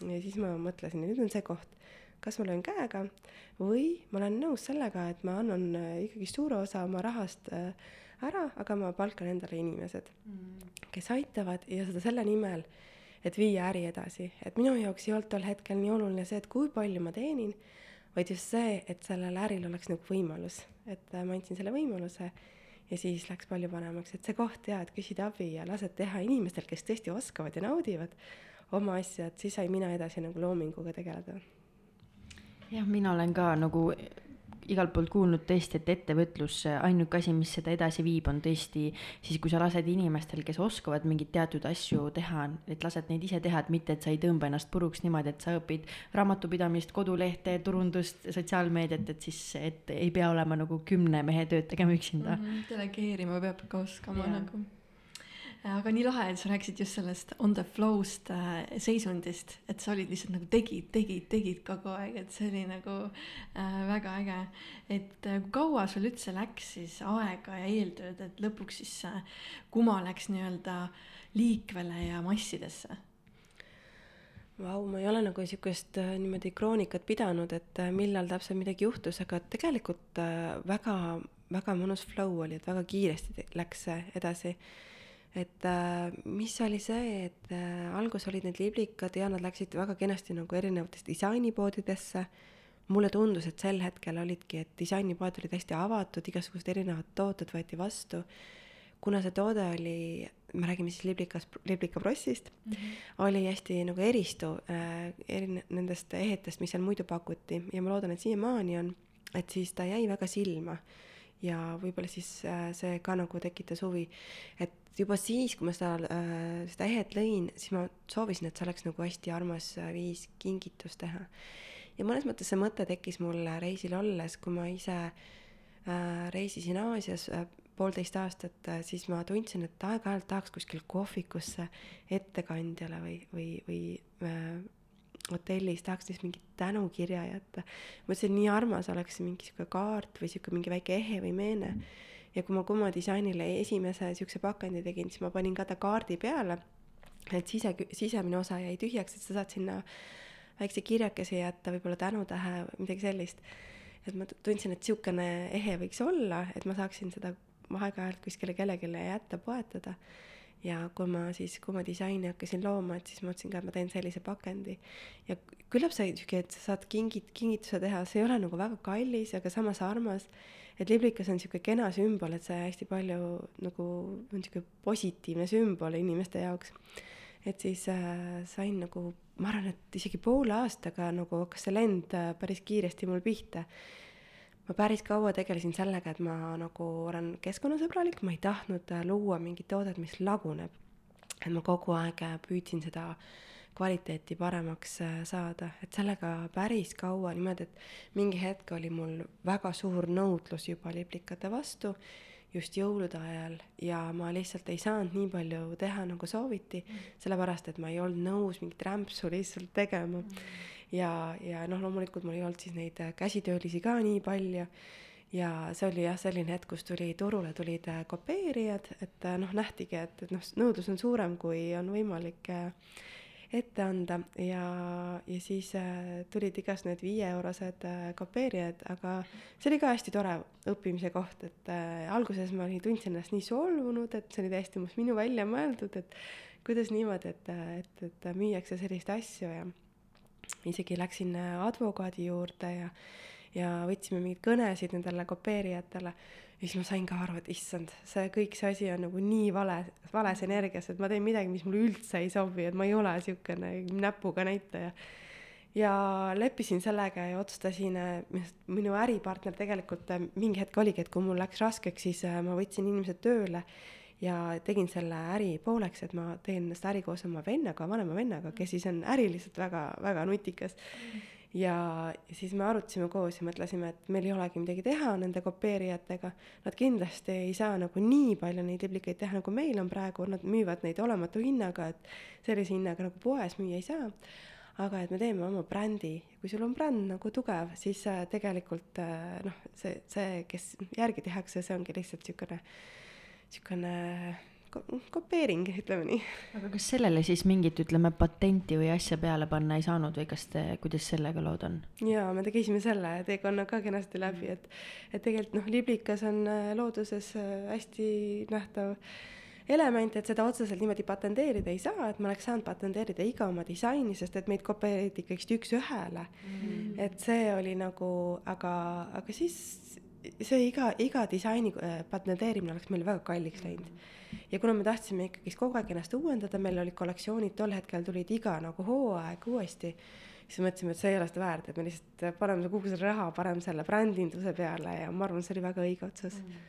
C: ja siis ma mõtlesin, et nüüd on see koht, kas ma löön käega või ma olen nõus sellega, et ma annan äh, ikkagi suure osa oma rahast äh, ära, aga ma palkan endale inimesed mm., kes aitavad ja seda selle nimel, et viia äri edasi, et minu jaoks ei olnud tol hetkel nii oluline see, et kui palju ma teenin, vaid just see, et sellel äril oleks nagu võimalus, et äh, ma andsin selle võimaluse ja siis läks palju paremaks, et see koht ja, et küsid abi ja lased teha inimestel, kes tõesti oskavad ja naudivad oma asja, et siis sain mina edasi nagu loominguga tegeleda.
D: jah, mina olen ka nagu igalt poolt kuulnud tõesti, et ettevõtlus, ainuke asi, mis seda edasi viib, on tõesti siis, kui sa lased inimestel, kes oskavad mingeid teatud asju teha, et lased neid ise teha, et mitte, et sa ei tõmba ennast puruks niimoodi, et sa õpid raamatupidamist, kodulehte, turundust, sotsiaalmeediat, et siis, et ei pea olema nagu kümne mehe tööd tegema üksinda mm.
B: -hmm, delegeerima peab ka oskama ja. nagu aga nii lahe, et sa rääkisid just sellest on the flow'st äh, seisundist, et sa olid lihtsalt nagu tegid, tegid, tegid kogu aeg, et see oli nagu äh, väga äge. et äh, kui kaua sul üldse läks siis aega ja eeltööd, et lõpuks siis äh, kuma läks nii-öelda liikvele ja massidesse?
C: Vau, ma ei ole nagu sihukest äh, niimoodi kroonikat pidanud, et äh, millal täpselt midagi juhtus, aga tegelikult äh, väga, väga mõnus flow oli, et väga kiiresti läks see edasi et äh, mis oli see, et äh, alguses olid need liblikad ja nad läksid väga kenasti nagu erinevatesse disainipoodidesse. mulle tundus, et sel hetkel olidki, et disainipoed olid hästi avatud, igasugused erinevad tooted võeti vastu. kuna see toode oli, me räägime siis liblikas, liblikaprossist mm, -hmm. oli hästi nagu eristuv äh, eri nendest ehetest, mis seal muidu pakuti ja ma loodan, et siiamaani on, et siis ta jäi väga silma ja võib-olla siis äh, see ka nagu tekitas huvi, et juba siis, kui ma seda äh,, seda ehet lõin, siis ma soovisin, et see oleks nagu hästi armas äh, viis kingitust teha. ja mõnes mõttes see mõte tekkis mul reisil olles, kui ma ise reisisin Aasias poolteist aastat, siis ma tundsin, et aeg-ajalt tahaks kuskil kohvikusse ettekandjale või, või, või hotellis tahaks siis mingit tänukirja jätta. mõtlesin, et nii armas oleks mingi sihuke kaart või sihuke mingi väike ehe või meene. ja kui ma Kumo disainile esimese siukse pakendi tegin, siis ma panin ka ta kaardi peale, et sise, sisemine osa jäi tühjaks, et sa saad sinna väikse kirjakese jätta, võib-olla tänutähe või midagi sellist. et ma tundsin, et niisugune ehe võiks olla, et ma saaksin seda aeg-ajalt kuskile kellelegi jätta, poetada ja kui ma siis, kui ma disaini hakkasin looma, et siis mõtlesin ka, et ma teen sellise pakendi. ja küllap see sihuke, et sa saad kingit-, kingituse teha, see ei ole nagu väga kallis, aga samas armas. et liblikas on sihuke kena sümbol, et see hästi palju nagu on sihuke positiivne sümbol inimeste jaoks. et siis äh, sain nagu, ma arvan, et isegi poole aastaga nagu hakkas see lend äh, päris kiiresti mul pihta ma päris kaua tegelesin sellega, et ma nagu olen keskkonnasõbralik, ma ei tahtnud äh, luua mingit toodet, mis laguneb. et ma kogu aeg äh, püüdsin seda kvaliteeti paremaks äh, saada, et sellega päris kaua niimoodi, et mingi hetk oli mul väga suur nõudlus juba liblikate vastu just jõulude ajal. Ja ma lihtsalt ei saanud nii palju teha, nagu sooviti, sellepärast et ma ei olnud nõus mingit rämpsu lihtsalt tegema. Mm ja, ja noh, loomulikult mul ei olnud siis neid äh, käsitöölisi ka nii palju. Ja see oli jah, selline hetk, kus tuli turule tulid äh, kopeerijad, et äh, noh, nähtigi, et, et noh, nõudlus on suurem, kui on võimalik ette anda. Ja, ja siis äh, tulid igast need viieeurosed äh, kopeerijad, aga see oli ka hästi tore õppimise koht, et äh, alguses ma olin, tundsin ennast nii solvunud, et see oli täiesti minu välja mõeldud, et kuidas niimoodi, et, et, et müüakse selliseid asju ja isegi läksin äh, advokaadi juurde ja, ja võtsime mingeid kõnesid nendele kopeerijatele. ja siis ma sain ka aru, et issand, see kõik see asi on nagu nii vale, vales energias, et ma teen midagi, mis mulle üldse ei sobi, et ma ei ole niisugune näpuga näitaja. ja leppisin sellega ja otsustasin, äh, minu äripartner tegelikult äh, mingi hetk oligi, et kui mul läks raskeks, siis ma võtsin inimesed tööle ja tegin selle äri pooleks, et ma teen seda äri koos oma vennaga, vanema vennaga, kes siis on äriliselt väga, väga nutikas mm. ja siis me arutasime koos ja mõtlesime, et meil ei olegi midagi teha nende kopeerijatega. Nad kindlasti ei saa nagu nii palju neid liblikaid teha, nagu meil on praegu, nad müüvad neid olematu hinnaga, et sellise hinnaga nagu poes müüa ei saa. aga et me teeme oma brändi, kui sul on bränd nagu tugev, siis äh, tegelikult äh, noh, see, see, kes järgi tehakse, see ongi lihtsalt niisugune niisugune kopeering, ütleme nii.
D: aga kas sellele siis mingit, ütleme, patenti või asja peale panna ei saanud või kas te, kuidas sellega lood on?
C: jaa, me tegisime selle teekonna ka kenasti läbi, et, et tegelikult noh, liblikas on äh, looduses äh, hästi nähtav element, et seda otseselt niimoodi patenteerida ei saa, et ma oleks saanud patenteerida iga oma disaini, sest et meid kopeeriti ikkagist üks-ühele mm.. et see oli nagu, aga, aga siis see iga, iga disaini äh, patenteerimine oleks meil väga kalliks läinud. ja kuna me tahtsime ikkagist kogu aeg ennast uuendada, meil olid kollektsioonid, tol hetkel tulid iga nagu hooaeg uuesti, siis mõtlesime, et see ei ole seda väärt, et me lihtsalt paneme kogu selle raha parem selle brändinduse peale ja ma arvan, see oli väga õige otsus. Mm.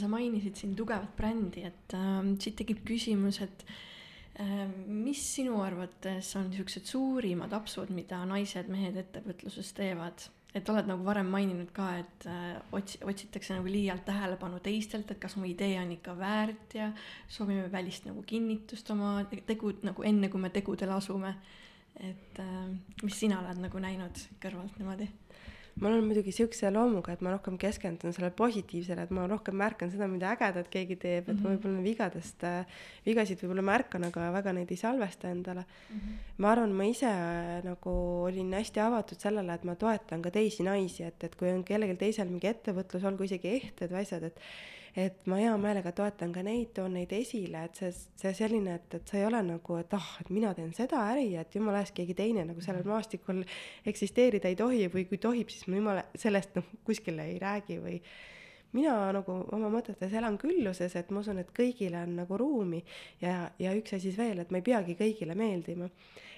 B: Sa mainisid siin tugevat brändi, et äh, siit tekib küsimus, et äh, mis sinu arvates on niisugused suurimad apsud, mida naised, mehed ettevõtluses teevad et oled nagu varem maininud ka, et äh, otsi-, otsitakse nagu liialt tähelepanu teistelt, et kas mu idee on ikka väärt ja soovime välist nagu kinnitust oma tegu nagu enne, kui me tegudele asume. et äh, mis sina oled nagu näinud kõrvalt niimoodi?
C: Ma olen muidugi siukse loomuga, et ma rohkem keskendun sellele positiivsele, et ma rohkem märkan seda, mida ägedat keegi teeb, et mm -hmm. võib-olla vigadest äh,, vigasid võib-olla märkan, aga väga neid ei salvesta endale mm. -hmm. ma arvan, ma ise äh, nagu olin hästi avatud sellele, et ma toetan ka teisi naisi, et, et kui on kellelgi teisel mingi ettevõtlus, olgu isegi ehted või asjad, et et ma hea meelega toetan ka neid, toon neid esile, et see, see selline, et, et sa ei ole nagu, et ah, et mina teen seda äri, et jumala eest keegi teine nagu sellel mhm. maastikul eksisteerida ei tohi või kui tohib, siis ma jumala sellest noh, kuskile ei räägi või mina nagu oma mõtetes elan külluses, et ma usun, et kõigile on nagu ruumi ja, ja üks asi siis veel, et ma ei peagi kõigile meeldima.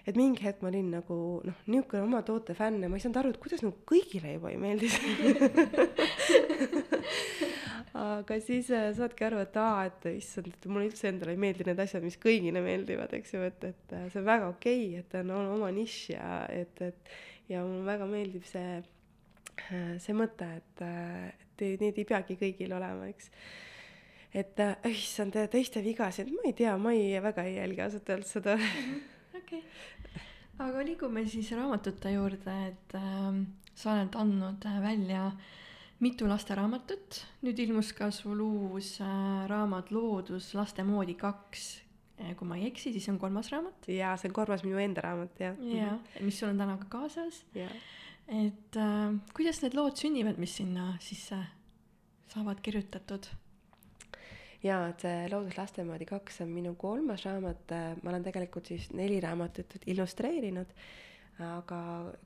C: et mingi hetk ma olin nagu noh, niisugune oma toote fänn ja ma ei saanud aru, et kuidas nagu kõigile juba ei meeldi aga siis äh, saadki aru, et aa, et issand, et mulle üldse endale ei meeldi need asjad, mis kõigile meeldivad, eks ju, et, et äh, see on väga okei okay,, et on oma nišš ja et, et ja mulle väga meeldib see, äh, see mõte, et, et need ei peagi kõigil olema, eks. et issand, teiste vigasid, ma ei tea, ma ei, väga ei jälgi ausalt öeldes seda.
B: okei, aga liigume siis raamatute juurde, et äh, sa oled andnud välja äh, mitu lasteraamatut, nüüd ilmus ka sul uus äh, raamat Loodus laste moodi kaks äh,. kui ma ei eksi, siis on kolmas raamat.
C: jaa, see on kolmas minu enda raamat, jah.
B: jaa, mis sul on täna ka kaasas. et äh, kuidas need lood sünnivad, mis sinna sisse saavad kirjutatud?
C: jaa, et see Loodus laste moodi kaks on minu kolmas raamat, ma olen tegelikult siis neli raamatut illustreerinud, aga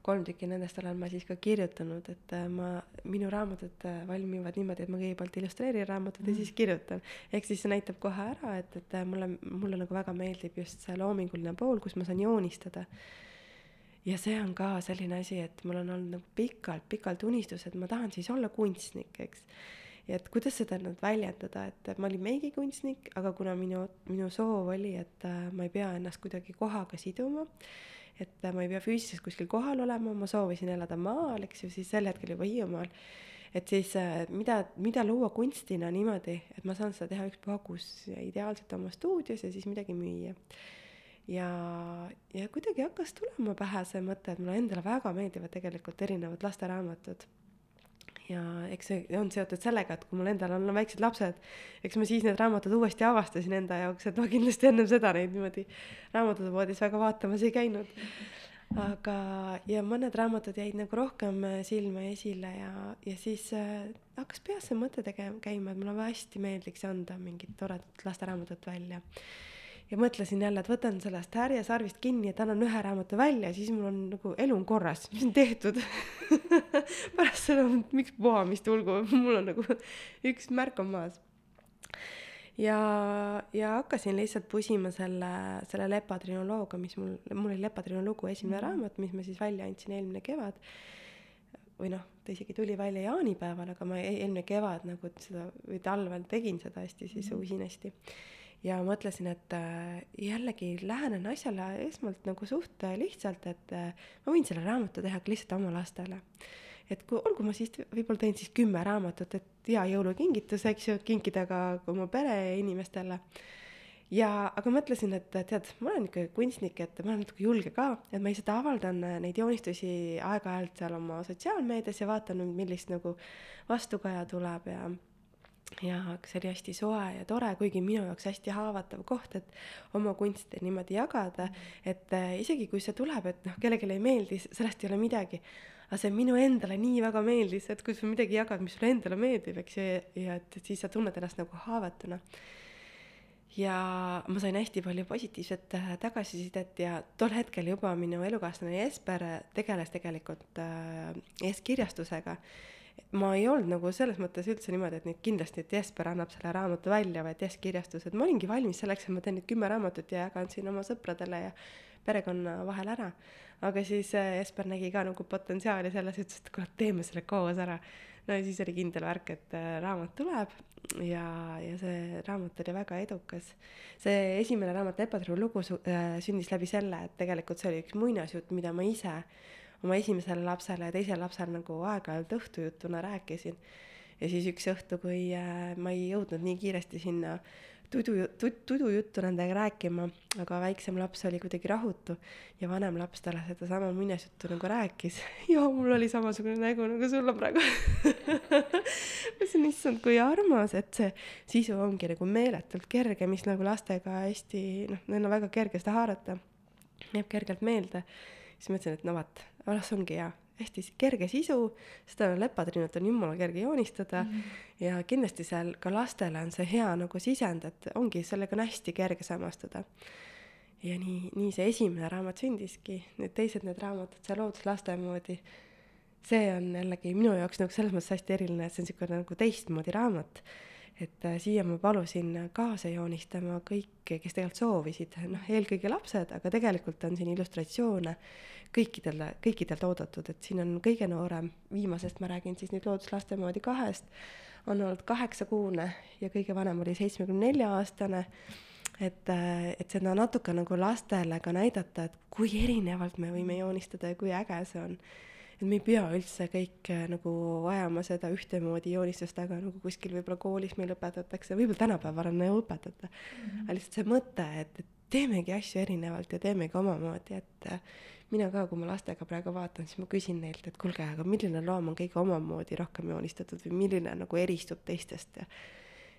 C: kolm tükki nendest olen ma siis ka kirjutanud, et ma, minu raamatud valmivad niimoodi, et ma kõigepealt illustreerin raamatut mm. ja siis kirjutan. ehk siis see näitab kohe ära, et, et mulle, mulle nagu väga meeldib just see loominguline pool, kus ma saan joonistada ja see on ka selline asi, et mul on olnud nagu pikalt-pikalt unistus, et ma tahan siis olla kunstnik, eks ja et kuidas seda nüüd väljendada, et ma olin meigikunstnik, aga kuna minu, minu soov oli, et äh, ma ei pea ennast kuidagi kohaga siduma, et ma ei pea füüsiliselt kuskil kohal olema, ma soovisin elada maal, eks ju, siis sel hetkel juba Hiiumaal, et siis äh, mida, mida luua kunstina niimoodi, et ma saan seda teha ükspuha kus ideaalselt oma stuudios ja siis midagi müüa. Ja, ja kuidagi hakkas tulema pähe see mõte, et mulle endale väga meeldivad tegelikult erinevad lasteraamatud ja eks see on seotud sellega, et kui mul endal on väiksed lapsed, eks ma siis need raamatud uuesti avastasin enda jaoks, et ma kindlasti ennem seda neid niimoodi raamatupoodis väga vaatamas ei käinud. aga, ja mõned raamatud jäid nagu rohkem silma esile ja, ja siis äh, hakkas peas see mõte tegema, käima, et mulle hästi meeldiks anda mingit toredat lasteraamatut välja ja mõtlesin jälle, et võtan sellest härjasarvist kinni, et annan ühe raamatu välja, siis mul on nagu elu on korras, mis on tehtud? Pärast seda, miks vohamist tulgu, mul on nagu üks märk on maas. ja, ja hakkasin lihtsalt pusima selle, selle lepatrinolooga, mis mul, mul oli lepatrinoloogu esimene mm raamat, mis ma siis välja andsin eelmine kevad. Või noh, ta isegi tuli välja jaanipäeval, aga ma e-, eelmine kevad nagu seda või talvel tegin seda hästi siis mm usinasti ja mõtlesin, et äh, jällegi lähenen asjale esmalt nagu suht äh, lihtsalt, et äh, ma võin selle raamatu teha lihtsalt oma lastele. et kui, olgu ma siis võib-olla teen siis kümme raamatut, et hea jõulukingitus, eks ju, kinkida ka oma pereinimestele. ja, aga mõtlesin, et tead, ma olen ikka kunstnik, et ma olen natuke julge ka, et ma lihtsalt avaldan neid joonistusi aeg-ajalt seal oma sotsiaalmeedias ja vaatan, millist nagu vastukaja tuleb ja ja see oli hästi soe ja tore, kuigi minu jaoks hästi haavatav koht, et oma kunsti niimoodi jagada, et äh, isegi kui see tuleb, et noh, kellelegi ei meeldi, sellest ei ole midagi. aga see minule endale nii väga meeldis, et kui sa midagi jagad, mis sulle endale meeldib, eks ju, ja et, et siis sa tunned ennast nagu haavatuna. ja ma sain hästi palju positiivset äh, tagasisidet ja tol hetkel juba minu elukaaslane Jesper tegeles tegelikult äh, eeskirjastusega ma ei olnud nagu selles mõttes üldse niimoodi, et nüüd kindlasti, et Jesper annab selle raamatu välja või et Jes kirjastus, et ma olingi valmis selleks, et ma teen nüüd kümme raamatut ja jagan siin oma sõpradele ja perekonna vahel ära. aga siis äh, Jesper nägi ka nagu potentsiaali selles, ütles, et kuule, teeme selle koos ära. no ja siis oli kindel värk, et äh, raamat tuleb ja, ja see raamat oli väga edukas. see esimene raamat, Lepatru lugu äh, sündis läbi selle, et tegelikult see oli üks muinasjutt, mida ma ise oma esimesele lapsele ja teisele lapsele nagu aeg-ajalt õhtujutuna rääkisin. ja siis üks õhtu, kui äh, ma ei jõudnud nii kiiresti sinna tudu, tudujuttu nendega rääkima, aga väiksem laps oli kuidagi rahutu ja vanem laps talle sedasama muinasjuttu nagu rääkis. Ja mul oli samasugune nägu nagu sul on praegu. Ma ütlesin, issand, kui armas, et see sisu ongi nagu meeletult kerge, mis nagu lastega hästi, noh, neil on väga kerge seda haarata, jääb kergelt meelde. Siis mõtlesin, et no vot, noh, see ongi hea, hästi kerge sisu, seda lepatrinut on jumala kerge joonistada. Mm -hmm. ja kindlasti seal ka lastele on see hea nagu sisend, et ongi, sellega on hästi kerge samastuda. ja nii, nii see esimene raamat sündiski, need teised need raamatud, see Looduslaste moodi, see on jällegi minu jaoks nagu selles mõttes hästi eriline, et see on niisugune nagu teistmoodi raamat et äh, siia ma palusin kaasa joonistama kõiki, kes tegelikult soovisid, noh, eelkõige lapsed, aga tegelikult on siin illustratsioone kõikidele, kõikidelt oodatud, et siin on kõige noorem, viimasest ma räägin siis nüüd looduslaste moodi kahest, on olnud kaheksakuune ja kõige vanem oli seitsmekümne nelja aastane et, äh, et seda natuke nagu lastele ka näidata, et kui erinevalt me võime joonistada ja kui äge see on me ei pea üldse kõik äh, nagu ajama seda ühtemoodi joonistust, aga nagu kuskil võib-olla koolis meil õpetatakse, võib-olla tänapäeval on ju õpetata mm. -hmm. aga lihtsalt see mõte, et, et teemegi asju erinevalt ja teemegi omamoodi, et äh, mina ka, kui ma lastega praegu vaatan, siis ma küsin neilt, et kuulge, aga milline loom on kõige omamoodi rohkem joonistatud või milline nagu eristub teistest ja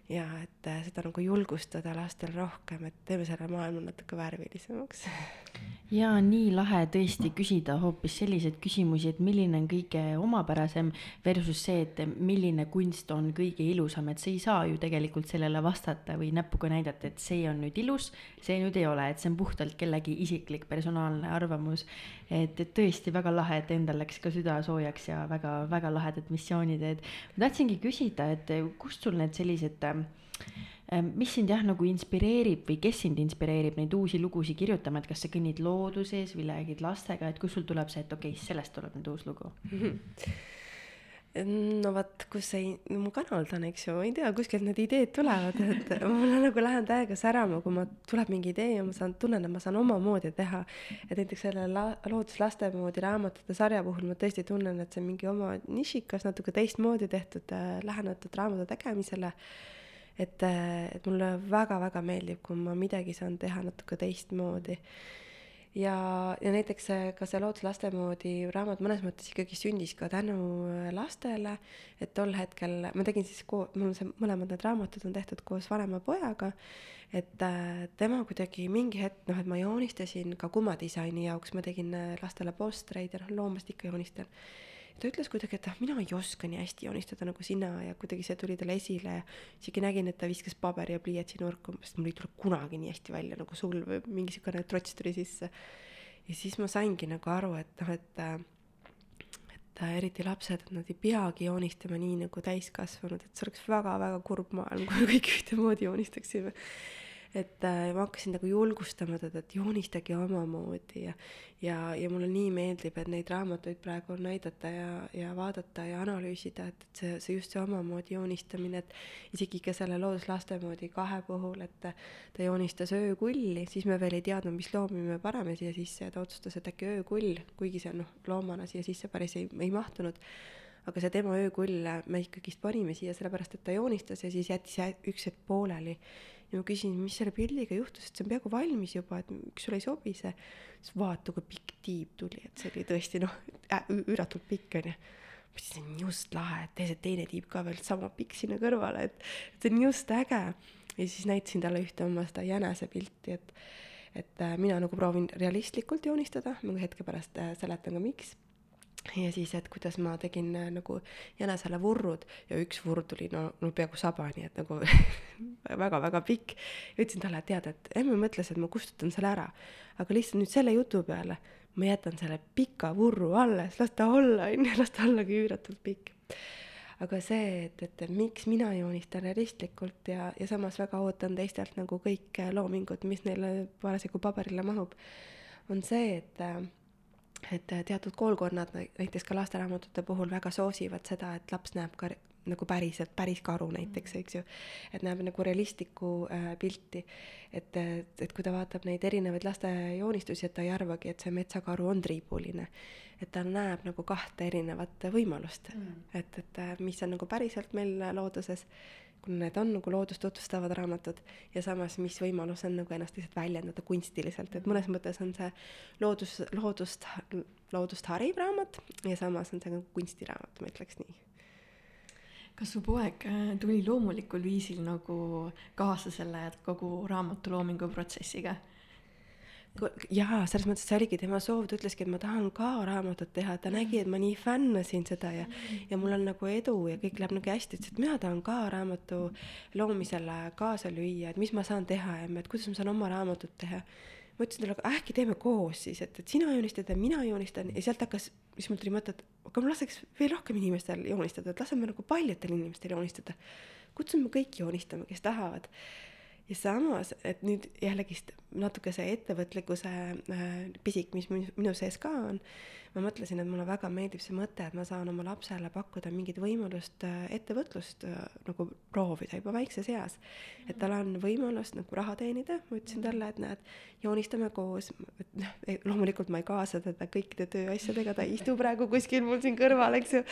C: ja et äh, seda nagu julgustada lastel rohkem, et teeme selle maailma natuke värvilisemaks.
D: ja nii lahe tõesti küsida hoopis selliseid küsimusi, et milline on kõige omapärasem versus see, et milline kunst on kõige ilusam, et sa ei saa ju tegelikult sellele vastata või näpuga näidata, et see on nüüd ilus, see nüüd ei ole, et see on puhtalt kellegi isiklik personaalne arvamus. Et, et tõesti väga lahe, et endal läks ka süda soojaks ja väga-väga lahedad missioonid, et ma tahtsingi küsida, et kust sul need sellised Ehm, mis sind jah, nagu inspireerib või kes sind inspireerib neid uusi lugusid kirjutama, et kas sa kõnnid looduses või räägid lastega, et kust sul tuleb see, et okei okay,, sellest tuleb nüüd uus lugu?
C: no vot, kus see, no ma kanaldan, eks ju, ma ei tea, kuskilt need ideed tulevad, et ma nagu lähen täiega särama, kui ma, tuleb mingi idee ja ma saan, tunnen, et ma saan omamoodi teha. et näiteks selle la-, looduslaste moodi raamatute sarja puhul ma tõesti tunnen, et see on mingi oma nišikas, natuke teistmoodi tehtud äh,, lähenetud raamatu tegemisele et, et mulle väga-väga meeldib, kui ma midagi saan teha natuke teistmoodi. Ja, ja näiteks ka see Loodus-laste moodi raamat mõnes mõttes ikkagi sündis ka tänu lastele, et tol hetkel ma tegin siis koos, mul see, mõlemad need raamatud on tehtud koos vanema pojaga, et äh, tema kuidagi mingi hetk, noh, et ma joonistasin ka kumadisaini jaoks, ma tegin lastele postreid ja noh, loomast ikka joonistan ta ütles kuidagi, et ah, mina ei oska nii hästi joonistada nagu sina ja kuidagi see tuli talle esile isegi nägin, et ta viskas paberi ja pliiatsi nurku, sest mul ei tule kunagi nii hästi välja nagu sul või mingi niisugune trots tuli sisse. ja siis ma saingi nagu aru, et noh, et et eriti lapsed, et nad ei peagi joonistama nii nagu täiskasvanud, et see oleks väga-väga kurb maailm, kui me kõik ühtemoodi joonistaksime et äh, ma hakkasin nagu julgustama teda, et joonistage omamoodi ja ja, ja mulle nii meeldib, et neid raamatuid praegu on näidata ja, ja vaadata ja analüüsida, et, et see, see just see omamoodi joonistamine, et isegi ka selle looduslaste moodi kahe puhul, et ta joonistas öökulli, siis me veel ei teadnud, mis loomi me paneme siia sisse ja ta otsustas, et äkki öökull, kuigi see noh, loomana siia sisse päris ei, ei mahtunud. Aga see tema öökull me ikkagist panime siia sellepärast, et ta joonistas ja siis jättis üks hetk pooleli ja ma küsin, mis selle pildiga juhtus, et see on peaaegu valmis juba, et miks sulle ei sobi see. siis vaata, kui pikk tiib tuli, et see oli tõesti noh äh,, üüratult pikk onju. ma ütlesin, see on just lahe, et tee see teine tiib ka veel sama pikk sinna kõrvale, et, et see on just äge. ja siis näitasin talle ühte oma seda jänesepilti, et, et äh, mina nagu proovin realistlikult joonistada, ma hetke pärast äh, seletan ka miks ja siis, et kuidas ma tegin äh, nagu jänesele vurrud ja üks vurr tuli no, no peaaegu saba, nii et nagu väga-väga pikk. ja ütlesin talle, et tead, et emme mõtles, et ma kustutan selle ära, aga lihtsalt nüüd selle jutu peale ma jätan selle pika vurru alles, las ta olla, onju, las ta ollagi üüratult pikk. aga see, et, et, miks mina joonistan realistlikult ja, ja samas väga ootan teistelt nagu kõik loomingud, mis neile parasjagu paberile mahub, on see, et äh, et äh, teatud koolkonnad, näiteks ka lasteraamatute puhul väga soosivad seda, et laps näeb ka nagu päriselt, päris karu näiteks, mm. eks ju. et näeb nagu realistlikku äh, pilti. et, et kui ta vaatab neid erinevaid laste joonistusi, et ta ei arvagi, et see metsakaru on triibuline. et ta näeb nagu kahte erinevat võimalust mm., et, et äh, mis on nagu päriselt meil looduses kuna need on nagu loodust tutvustavad raamatud ja samas, mis võimalus on nagu ennast lihtsalt väljendada kunstiliselt, et mõnes mõttes on see loodus, loodust, loodust hariv raamat ja samas on see ka kunstiraamat, ma ütleks nii.
B: kas su poeg äh, tuli loomulikul viisil nagu kaasa selle kogu raamatu loomingu protsessiga?
C: Jaa, selles mõttes, see oligi tema soov, ta ütleski, et ma tahan ka raamatut teha, ta nägi, et ma nii fännasin seda ja ja mul on nagu edu ja kõik läheb nagu hästi, ütles, et mina tahan ka raamatu loomisele kaasa lüüa, et mis ma saan teha ja et kuidas ma saan oma raamatut teha. ma ütlesin talle, äkki teeme koos siis, et, et sina joonistad ja mina joonistan ja sealt hakkas, siis mul tuli mõte, et aga ma laseks veel rohkem inimestel joonistada, et laseme nagu paljudel inimestel joonistada. kutsume kõik joonistama, kes tahavad ja samas, et nüüd jällegist natuke see ettevõtlikkuse äh, pisik, mis minu sees ka on, ma mõtlesin, et mulle väga meeldib see mõte, et ma saan oma lapsele pakkuda mingit võimalust äh, ettevõtlust äh, nagu proovida juba väikses eas. et tal on võimalus nagu raha teenida, ma ütlesin talle, et näed, joonistame koos, et noh, loomulikult ma ei kaasa teda kõikide tööasjadega, ta ei istu praegu kuskil mul siin kõrval, eks ju.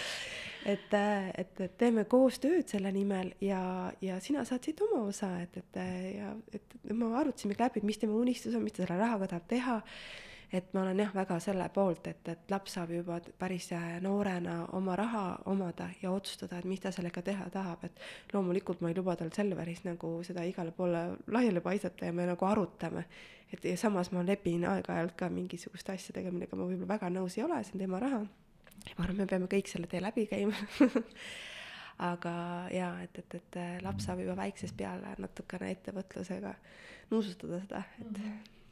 C: et, et, et teeme koos tööd selle nimel ja, ja sina saad siit oma osa, et, et ja et me arutasime läbi, et mis tema unistus on, mis ta selle rahaga tahab teha et ma olen jah, väga selle poolt, et, et laps saab juba päris noorena oma raha omada ja otsustada, et mis ta sellega teha tahab, et loomulikult ma ei luba tal Selveris nagu seda igale poole laiali paisata ja me nagu arutame. et ja samas ma lepin aeg-ajalt ka mingisuguste asjadega, millega ma võib-olla väga nõus ei ole, see on tema raha. ma arvan, me peame kõik selle tee läbi käima aga jaa, et, et, et laps saab juba väiksest peale natukene ettevõtlusega nuusutada seda, et mm. -hmm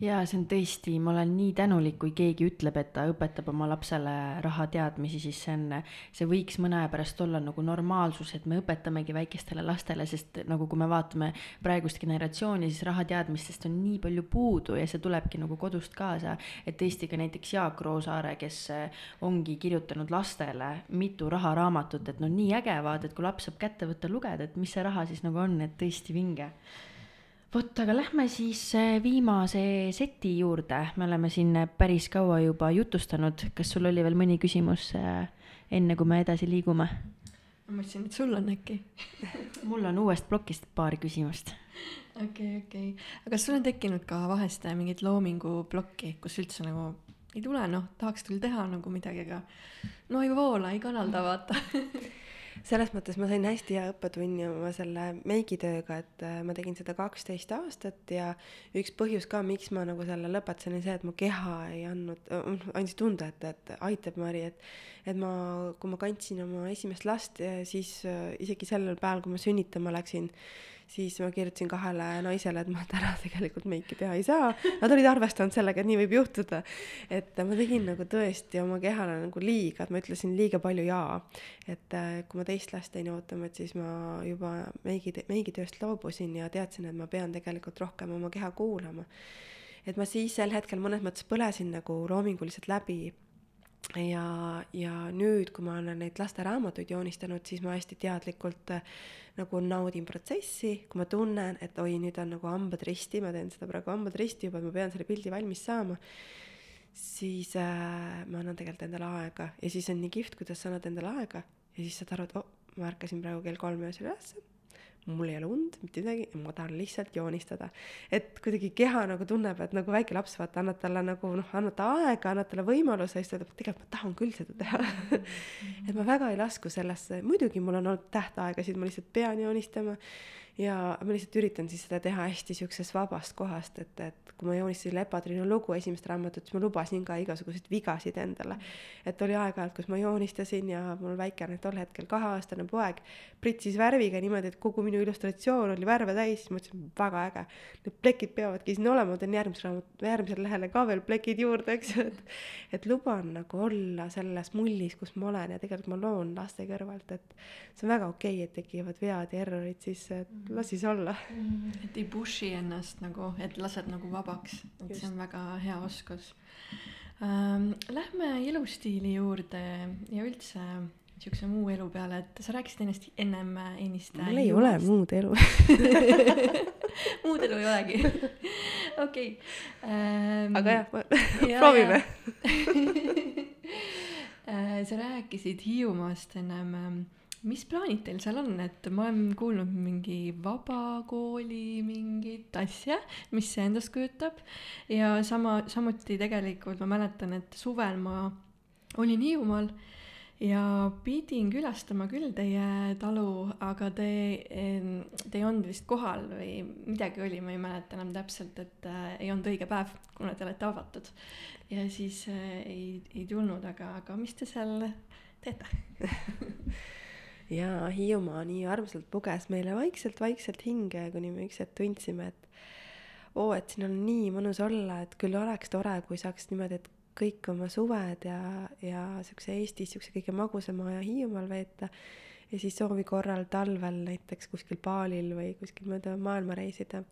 D: jaa, see on tõesti, ma olen nii tänulik, kui keegi ütleb, et ta õpetab oma lapsele rahateadmisi, siis see on, see võiks mõne aja pärast olla nagu normaalsus, et me õpetamegi väikestele lastele, sest nagu kui me vaatame praegust generatsiooni, siis rahateadmistest on nii palju puudu ja see tulebki nagu kodust kaasa. et tõesti ka näiteks Jaak Roosaare, kes ongi kirjutanud lastele mitu raharaamatut, et no nii äge vaata, et kui laps saab kätte võtta, lugeda, et mis see raha siis nagu on, et tõesti vinge vot, aga lähme siis äh, viimase seti juurde, me oleme siin päris kaua juba jutustanud, kas sul oli veel mõni küsimus äh, enne, kui me edasi liigume?
B: ma mõtlesin, et sul on äkki
D: mul on uuest plokist paar küsimust.
B: okei okay,, okei okay., aga kas sul on tekkinud ka vahest mingit loominguplokki, kus üldse nagu ei tule, noh, tahaks küll teha nagu midagi, aga no ei voola, ei kanalda, vaata
C: selles mõttes ma sain hästi hea õppetunni oma selle meigitööga, et äh, ma tegin seda kaksteist aastat ja üks põhjus ka, miks ma nagu selle lõpetasin, oli see, et mu keha ei andnud, äh, andis tunda, et, et aitab Mari, et et ma, kui ma kandsin oma esimest last, siis äh, isegi sellel päeval, kui ma sünnitama läksin, siis ma kirjutasin kahele naisele, et ma täna tegelikult meiki teha ei saa. Nad olid arvestanud sellega, et nii võib juhtuda. et ma tegin nagu tõesti oma kehale nagu liiga, et ma ütlesin liiga palju jaa. et äh, kui ma teist last jäin ootama, et siis ma juba meigi, meigitööst loobusin ja teadsin, et ma pean tegelikult rohkem oma keha kuulama. et ma siis sel hetkel mõnes mõttes põlesin nagu loominguliselt läbi ja, ja nüüd, kui ma olen neid lasteraamatuid joonistanud, siis ma hästi teadlikult äh, nagu naudin protsessi, kui ma tunnen, et oi, nüüd on nagu hambad risti, ma teen seda praegu hambad risti juba, ma pean selle pildi valmis saama, siis äh, ma annan tegelikult endale aega. Ja siis on nii kihvt, kuidas sa annad endale aega. Ja siis saad aru, et oh, ma ärkasin praegu kell kolm öösel ülesse mul ei ole und, mitte midagi, ma tahan lihtsalt joonistada. et kuidagi keha nagu tunneb, et nagu väike laps, vaata, annad talle nagu noh, annad aega, annad talle võimaluse ja siis ta ütleb, et tegelikult ma tahan küll seda teha. Et ma väga ei lasku sellesse, muidugi mul on olnud tähtaegasid, ma lihtsalt pean joonistama ja ma lihtsalt üritan siis seda teha hästi siuksest vabast kohast, et, et kui ma joonistasin Lepatrinu lugu esimest raamatut, siis ma lubasin ka igasuguseid vigasid endale. et oli aeg-ajalt, kus ma joonistasin ja mul väikene tol hetkel kaheaastane poeg pritsis värviga niimoodi, et kogu minu illustratsioon oli värve täis, siis ma mõtlesin, väga äge. Need plekid peavadki siin olema, ma teen järgmise raamat, järgmisele lehele ka veel plekid juurde, eks ju, et et luban nagu olla selles mullis, kus ma olen ja tegelikult ma loon laste kõrvalt, et see on väga okei okay,, et tekivad vead ja errorid sisse, et las siis olla
B: mm,. et ei push'i ennast nagu, et lased nagu vabaks, et Just. see on väga hea oskus ähm,. Lähme elustiili juurde ja üldse siukse muu elu peale, et sa rääkisid ennast ennem ennist.
C: mul ei ole muud elu
B: muud elu ei olegi. okei.
C: Ähm, aga jah, proovime
B: äh, sa rääkisid Hiiumaast ennem ähm, mis plaanid teil seal on, et ma olen kuulnud mingi vabakooli mingit asja, mis see endast kujutab. Ja sama, samuti tegelikult ma mäletan, et suvel ma olin Hiiumaal ja pidin külastama küll teie talu, aga te, te ei olnud vist kohal või midagi oli, ma ei mäleta enam täpselt, et äh, ei olnud õige päev, kuna te olete avatud. ja siis äh, ei, ei tulnud, aga, aga mis te seal teete
C: ja Hiiumaa nii armsalt puges meile vaikselt-vaikselt hinge, kuni me üks hetk tundsime, et oo, et siin on nii mõnus olla, et küll oleks tore, kui saaks niimoodi, et kõik oma suved ja, ja siukse Eestis siukse kõige magusama aja Hiiumaal veeta ja siis soovi korral talvel näiteks kuskil baalil või kuskil mööda maailma reisida.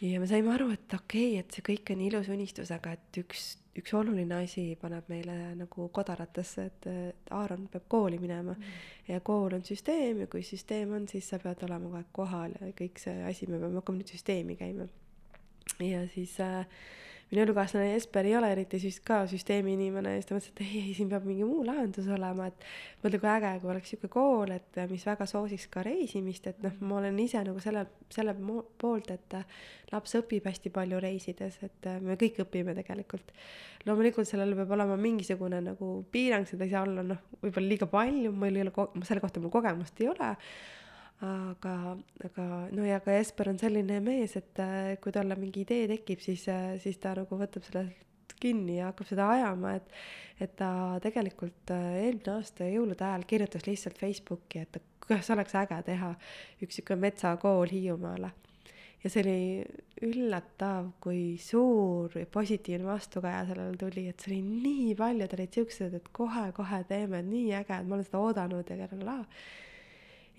C: ja me saime aru, et okei okay,, et see kõik on ilus unistus, aga et üks üks oluline asi paneb meile nagu kodaratesse, et, et Aaron peab kooli minema mm. ja kool on süsteem ja kui süsteem on, siis sa pead olema kogu aeg kohal ja kõik see asi, me peame hakkama nüüd süsteemi käima. ja siis äh, minu elukaaslane Jesper ei ole eriti süst- ka süsteemi inimene ja siis ta mõtles, et ei, ei siin peab mingi muu lahendus olema, et mõtle, kui äge, kui oleks sihuke kool, et mis väga soosiks ka reisimist, et noh, ma olen ise nagu selle, selle poolt, et laps õpib hästi palju reisides, et me kõik õpime tegelikult. loomulikult sellel peab olema mingisugune nagu piirang, seda ei saa olla noh, võib-olla liiga palju, mul ei ole selle kohta mul kogemust ei ole aga, aga no ja ka Jesper on selline mees, et äh, kui talle mingi idee tekib, siis, äh, siis ta nagu võtab sellest kinni ja hakkab seda ajama, et et ta tegelikult äh, eelmine aasta jõulude ajal kirjutas lihtsalt Facebooki, et kuidas oleks äge teha üks sihuke metsakool Hiiumaale. ja see oli üllatav, kui suur positiivne vastukaja sellele tuli, et see oli nii paljud olid siuksed, et kohe-kohe teeme, nii äge, et ma olen seda oodanud ja la la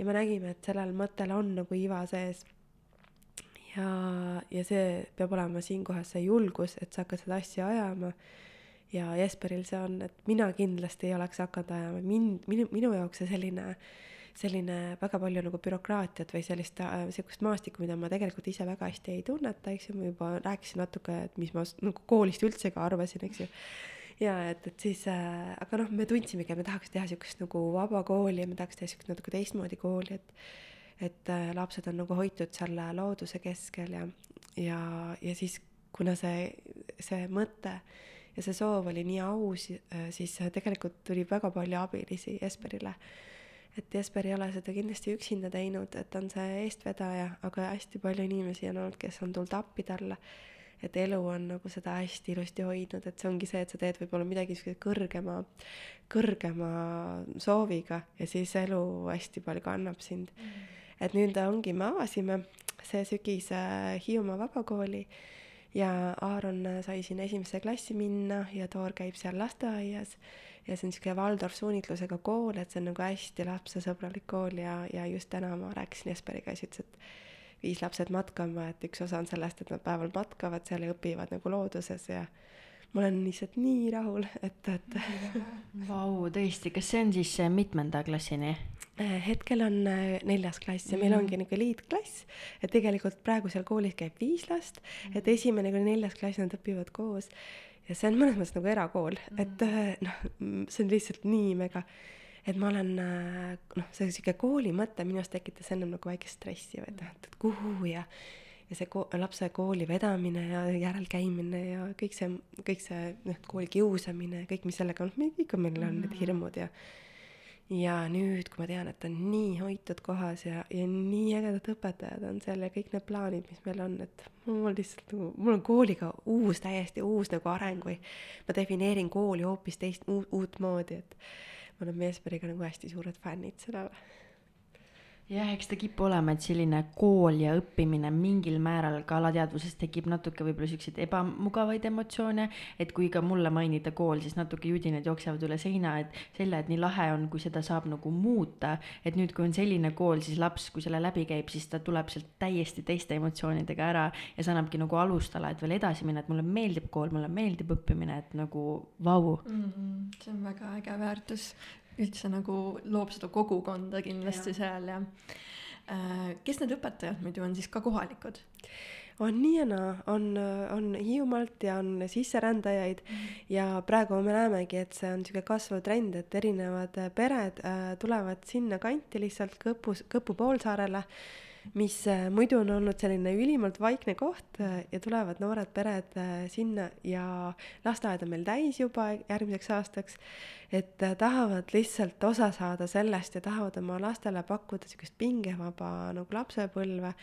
C: ja me nägime, et sellel mõttel on nagu iva sees. ja, ja see peab olema siinkohas see julgus, et sa hakkad seda asja ajama. ja Jesperil see on, et mina kindlasti ei oleks hakanud ajama, mind, minu, minu jaoks see selline selline väga palju nagu bürokraatiat või sellist äh,, sihukest maastikku, mida ma tegelikult ise väga hästi ei tunneta, eks ju, ma juba rääkisin natuke, et mis ma nagu koolist üldse ka arvasin, eks ju ja et, et siis äh,, aga noh, me tundsimegi, et me tahaks teha siukest nagu vaba kooli ja me tahaks teha siukest natuke teistmoodi kooli, et et äh, lapsed on nagu hoitud seal looduse keskel ja, ja, ja siis kuna see, see mõte ja see soov oli nii aus äh,, siis tegelikult tuli väga palju abilisi Jesperile. et Jesper ei ole seda kindlasti üksinda teinud, et on see eestvedaja, aga hästi palju inimesi on olnud, kes on tulnud appi talle et elu on nagu seda hästi ilusti hoidnud, et see ongi see, et sa teed võib-olla midagi siukse kõrgema, kõrgema sooviga ja siis elu hästi palju kannab sind. Mm.. et nüüd ongi, me avasime see sügis Hiiumaa Vabakooli ja Aaron sai sinna esimesse klassi minna ja Toor käib seal lasteaias ja see on niisugune Waldorf suunitlusega kool, et see on nagu hästi lapsesõbralik kool ja, ja just täna ma rääkisin Jesperiga, siis ütles, et viis lapsed matkama, et üks osa on sellest, et nad päeval matkavad seal ja õpivad nagu looduses ja ma olen lihtsalt nii rahul, et, et.
D: Vau, tõesti, kas see on siis mitmenda klassini?
C: Äh, hetkel on äh, neljas klass ja meil mm. ongi nagu liitklass, et tegelikult praegu seal koolis käib viis last, et mm. esimene kuni neljas klass nad õpivad koos ja see on mõnes mõttes nagu erakool mm., et noh, see on lihtsalt nii mega et ma olen äh, noh, see sihuke kooli mõte minu arust tekitas ennem nagu väikest stressi või et noh, et kuhu ja ja see ko-, lapse kooli vedamine ja järelkäimine ja kõik see, kõik see noh, kooli kiusamine, kõik, mis sellega noh, ikka meil on need mm. hirmud ja ja nüüd, kui ma tean, et on nii hoitud kohas ja, ja nii ägedad õpetajad on seal ja kõik need plaanid, mis meil on, et mul lihtsalt nagu, mul on kooliga uus, täiesti uus nagu areng või ma defineerin kooli hoopis teist, uut moodi, et me oleme Jesperiga nagu hästi suured fännid seda
D: jah, eks ta kipub olema, et selline kool ja õppimine mingil määral ka alateadvuses tekib natuke võib-olla siukseid ebamugavaid emotsioone. et kui ka mulle mainida kool, siis natuke judinad jooksevad üle seina, et selle, et nii lahe on, kui seda saab nagu muuta. et nüüd, kui on selline kool, siis laps, kui selle läbi käib, siis ta tuleb sealt täiesti teiste emotsioonidega ära ja see annabki nagu alustala, et veel edasi minna, et mulle meeldib kool, mulle meeldib õppimine, et nagu vau
B: mm. -hmm. see on väga äge väärtus üldse nagu loob seda kogukonda kindlasti ja. seal ja äh, kes need õpetajad muidu on siis ka kohalikud?
C: on nii ja naa, on, on Hiiumaalt ja on sisserändajaid mm. ja praegu me näemegi, et see on niisugune kasvav trend, et erinevad pered äh, tulevad sinna kanti lihtsalt Kõpus, Kõpu poolsaarele äh, mis äh, muidu on olnud selline ülimalt vaikne koht äh, ja tulevad noored pered äh, sinna ja lasteaed on meil täis juba järgmiseks aastaks. et tahavad lihtsalt osa saada sellest ja tahavad oma lastele pakkuda sihukest pingevaba nagu lapsepõlve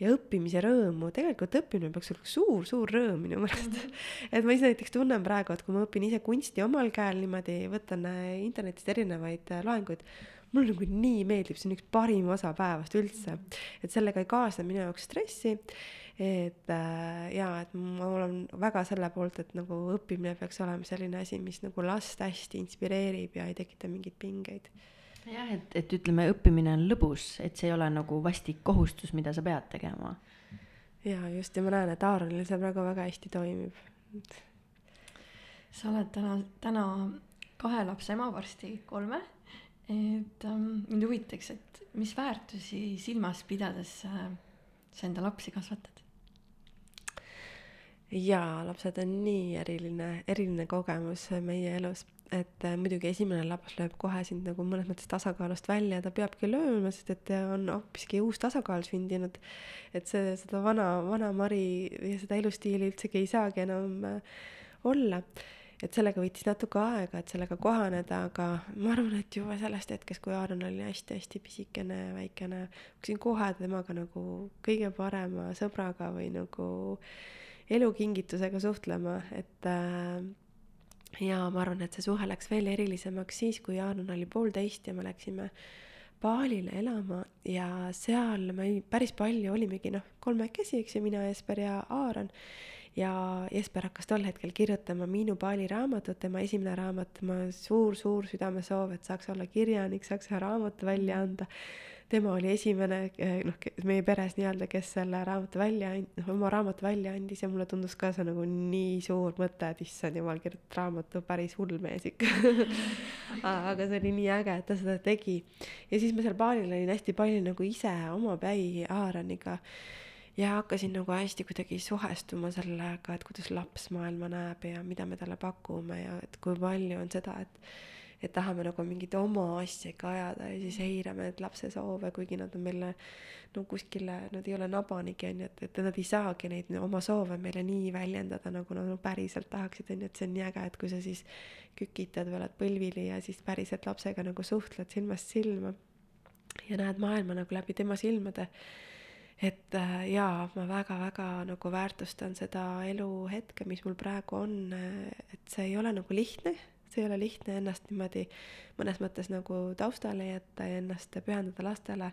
C: ja õppimise rõõmu. tegelikult õppimine peaks olema suur-suur rõõm minu meelest mm. -hmm. et ma ise näiteks tunnen praegu, et kui ma õpin ise kunsti omal käel niimoodi, võtan internetist erinevaid loenguid mulle nagu nii meeldib, see on üks parim osa päevast üldse. et sellega ei kaasne minu jaoks stressi. et äh, jaa, et ma olen väga selle poolt, et nagu õppimine peaks olema selline asi, mis nagu last hästi inspireerib ja ei tekita mingeid pingeid
D: jah, et, et ütleme, õppimine on lõbus, et see ei ole nagu vastik kohustus, mida sa pead tegema.
C: ja just, ja ma näen, et Aaronil see praegu väga hästi toimib.
B: sa oled täna, täna kahe lapse ema, varsti kolme et ähm, mind huvitaks, et mis väärtusi silmas pidades äh, sa enda lapsi kasvatad?
C: jaa, lapsed on nii eriline, eriline kogemus meie elus, et äh, muidugi esimene laps lööb kohe sind nagu mõnes mõttes tasakaalust välja ja ta peabki lööma, sest et on hoopiski uus tasakaal sündinud. et see, seda vana, vana Mari ja seda elustiili üldsegi ei saagi enam äh, olla et sellega võttis natuke aega, et sellega kohaneda, aga ma arvan, et juba sellest hetkest, kui Aaron oli hästi-hästi pisikene, väikene, hakkasin kohe temaga nagu kõige parema sõbraga või nagu elukingitusega suhtlema, et äh, ja ma arvan, et see suhe läks veel erilisemaks siis, kui Jaanon oli poolteist ja me läksime Baalile elama ja seal me päris palju olimegi noh, kolmekesi, eks ju, mina, Jesper ja Aaron. Ja Jesper hakkas tol hetkel kirjutama minu Baali raamatut, tema esimene raamat, ma suur-suur südamesoov, et saaks olla kirjanik, saaks ühe raamatu välja anda. Tema oli esimene noh, meie peres nii-öelda, kes selle raamatu välja, noh oma raamatu välja andis ja mulle tundus ka see nagu nii suur mõte, et issand jumal, kirjutab raamatu, päris hull mees ikka. Aga see oli nii äge, et ta seda tegi. ja siis ma seal baalil olin hästi palju nagu ise omapäi Aaroniga ja hakkasin nagu hästi kuidagi suhestuma sellega, et kuidas laps maailma näeb ja mida me talle pakume ja et kui palju on seda, et et tahame nagu mingeid oma asju ikka ajada ja siis eirame neid lapse soove, kuigi nad on meile no kuskile, nad ei ole nabanigi onju, et, et nad ei saagi neid oma soove meile nii väljendada, nagu nad no, päriselt tahaksid onju, et see on nii äge, et kui sa siis kükitad või oled põlvili ja siis päriselt lapsega nagu suhtled silmast silma ja näed maailma nagu läbi tema silmade et äh, jaa, ma väga-väga nagu väärtustan seda eluhetke, mis mul praegu on, et see ei ole nagu lihtne, see ei ole lihtne ennast niimoodi mõnes mõttes nagu taustale jätta ja ennast pühendada lastele.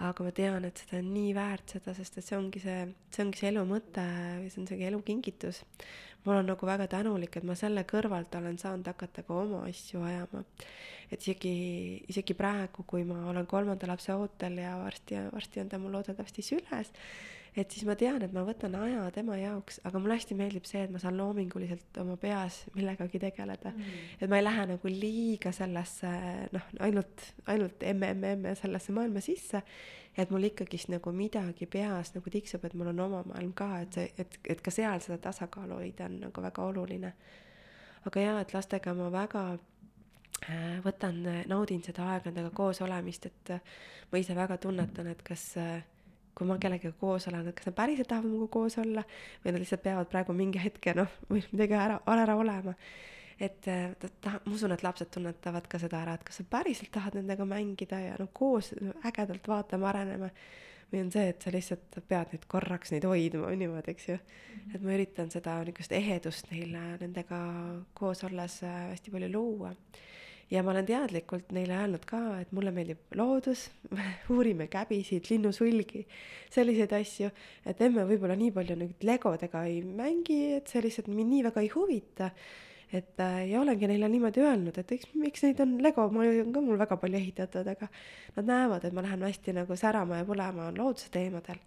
C: Aga ma tean, et seda on nii väärt seda, sest et see ongi see, see ongi see elu mõte või see on see elu kingitus. ma olen nagu väga tänulik, et ma selle kõrvalt olen saanud hakata ka oma asju ajama. et isegi, isegi praegu, kui ma olen kolmanda lapse ootel ja varsti, varsti on ta mul loodetavasti süles et siis ma tean, et ma võtan aja tema jaoks, aga mulle hästi meeldib see, et ma saan loominguliselt oma peas millegagi tegeleda mm.. et ma ei lähe nagu liiga sellesse noh, ainult, ainult MMM sellesse maailma sisse. et mul ikkagist nagu midagi peas nagu tiksub, et mul on oma maailm ka, et see, et, et ka seal seda tasakaalu hoida on nagu väga oluline. aga jaa, et lastega ma väga äh, võtan, naudin seda aega nendega koos olemist, et ma ise väga tunnetan, et kas äh, kui ma kellegagi koos olen, et kas nad päriselt tahavad minuga koos olla või nad lihtsalt peavad praegu mingi hetke noh, või midagi ära, ära olema. et äh, ta, ta, ma usun, et lapsed tunnetavad ka seda ära, et kas sa päriselt tahad nendega mängida ja noh, koos ägedalt vaatama, arenema või on see, et sa lihtsalt pead neid korraks neid hoidma niimoodi, eks ju. Mhm. et ma üritan seda niisugust ehedust neile nendega koos olles äh, hästi palju luua ja ma olen teadlikult neile öelnud ka, et mulle meeldib loodus uurime käbisid, linnusulgi, selliseid asju, et emme võib-olla nii palju nüüd legodega ei mängi, et see lihtsalt mind nii väga ei huvita. et äh, ja olengi neile niimoodi öelnud, et eks, miks neid on, lego on ka mul väga palju ehitatud, aga nad näevad, et ma lähen hästi nagu särama ja põlema looduse teemadel.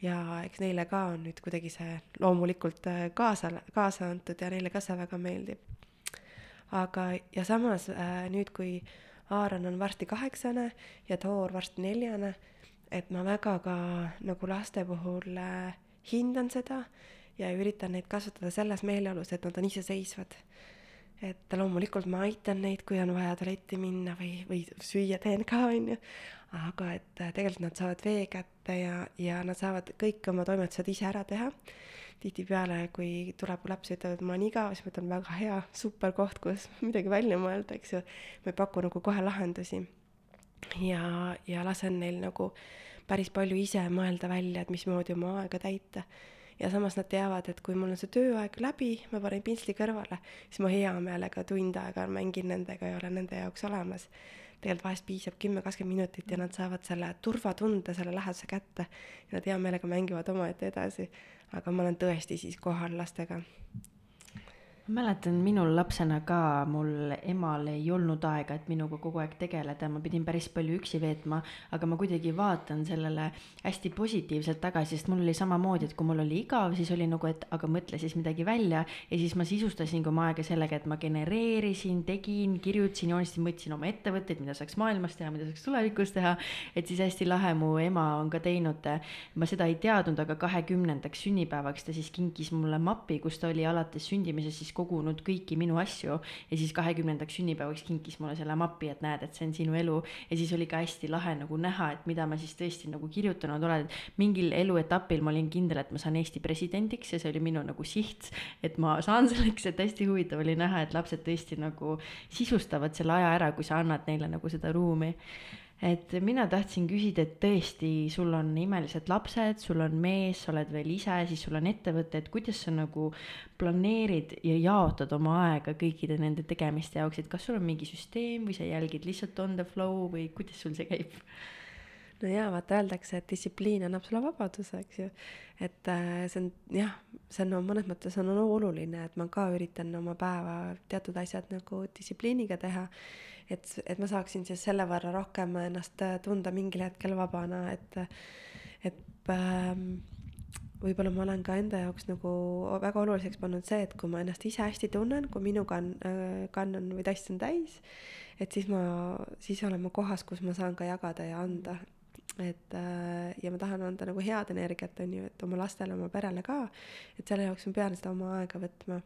C: Ja eks neile ka on nüüd kuidagi see loomulikult äh, kaasa, kaasa antud ja neile ka see väga meeldib aga, ja samas äh, nüüd, kui Aaron on varsti kaheksane ja Toor varsti neljane, et ma väga ka nagu laste puhul äh, hindan seda ja üritan neid kasvatada selles meeleolus, et nad on iseseisvad. et loomulikult ma aitan neid, kui on vaja tualetti minna või, või süüa teen ka, onju, aga et äh, tegelikult nad saavad vee kätte ja, ja nad saavad kõik oma toimetused ise ära teha tihtipeale, kui tuleb laps ja ütleb, et ma olen igav, siis ma ütlen väga hea, super koht, kus midagi välja mõelda, eks ju. ma ei paku nagu kohe lahendusi. ja, ja lasen neil nagu päris palju ise mõelda välja, et mismoodi oma aega täita. ja samas nad teavad, et kui mul on see tööaeg läbi, ma panen pintsli kõrvale, siis ma hea meelega tund aega mängin nendega ja olen nende jaoks olemas tegelikult vahest piisab kümme, kakskümmend minutit ja nad saavad selle turvatunde, selle läheduse kätte ja nad hea meelega mängivad omaette edasi aga ma olen tõesti siis kohal lastega.
D: Mäletan minul lapsena ka, mul emal ei olnud aega, et minuga kogu aeg tegeleda, ma pidin päris palju üksi veetma, aga ma kuidagi vaatan sellele hästi positiivselt tagasi, sest mul oli samamoodi, et kui mul oli igav, siis oli nagu, et aga mõtle siis midagi välja ja siis ma sisustasin oma aega sellega, et ma genereerisin, tegin, kirjutasin, joonistasin, mõtlesin oma ettevõtteid, mida saaks maailmas teha, mida saaks tulevikus teha. et siis hästi lahe, mu ema on ka teinud, ma seda ei teadnud, aga kahekümnendaks sünnipäevaks ta siis kinkis mulle mapi, kus ta oli alates sündimisest siis kogunud kõiki minu asju ja siis kahekümnendaks sünnipäevaks kinkis mulle selle mapi, et näed, et see on sinu elu. ja siis oli ka hästi lahe nagu näha, et mida ma siis tõesti nagu kirjutanud olen, et mingil eluetapil ma olin kindel, et ma saan Eesti presidendiks ja see oli minu nagu siht, et ma saan selleks, et hästi huvitav oli näha, et lapsed tõesti nagu sisustavad selle aja ära, kui sa annad neile nagu seda ruumi et mina tahtsin küsida, et tõesti, sul on imelised lapsed, sul on mees, sa oled veel ise, siis sul on ettevõte, et kuidas sa nagu planeerid ja jaotad oma aega kõikide nende tegemiste jaoks, et kas sul on mingi süsteem või sa jälgid lihtsalt on the flow või kuidas sul see käib?
C: no jaa, vaata öeldakse, et distsipliin annab sulle vabaduse, eks ju. et äh, see on jah, see on no, mõnes mõttes on oluline, et ma ka üritan oma päeva teatud asjad nagu distsipliiniga teha et, et ma saaksin siis selle võrra rohkem ennast äh, tunda mingil hetkel vabana, et, et ähm, võib-olla ma olen ka enda jaoks nagu väga oluliseks pannud see, et kui ma ennast ise hästi tunnen, kui minu kann, äh, kann on või tass on täis, et siis ma, siis olen ma kohas, kus ma saan ka jagada ja anda. et äh, ja ma tahan anda nagu head energiat, on ju, et oma lastele, oma perele ka, et selle jaoks ma pean seda oma aega võtma.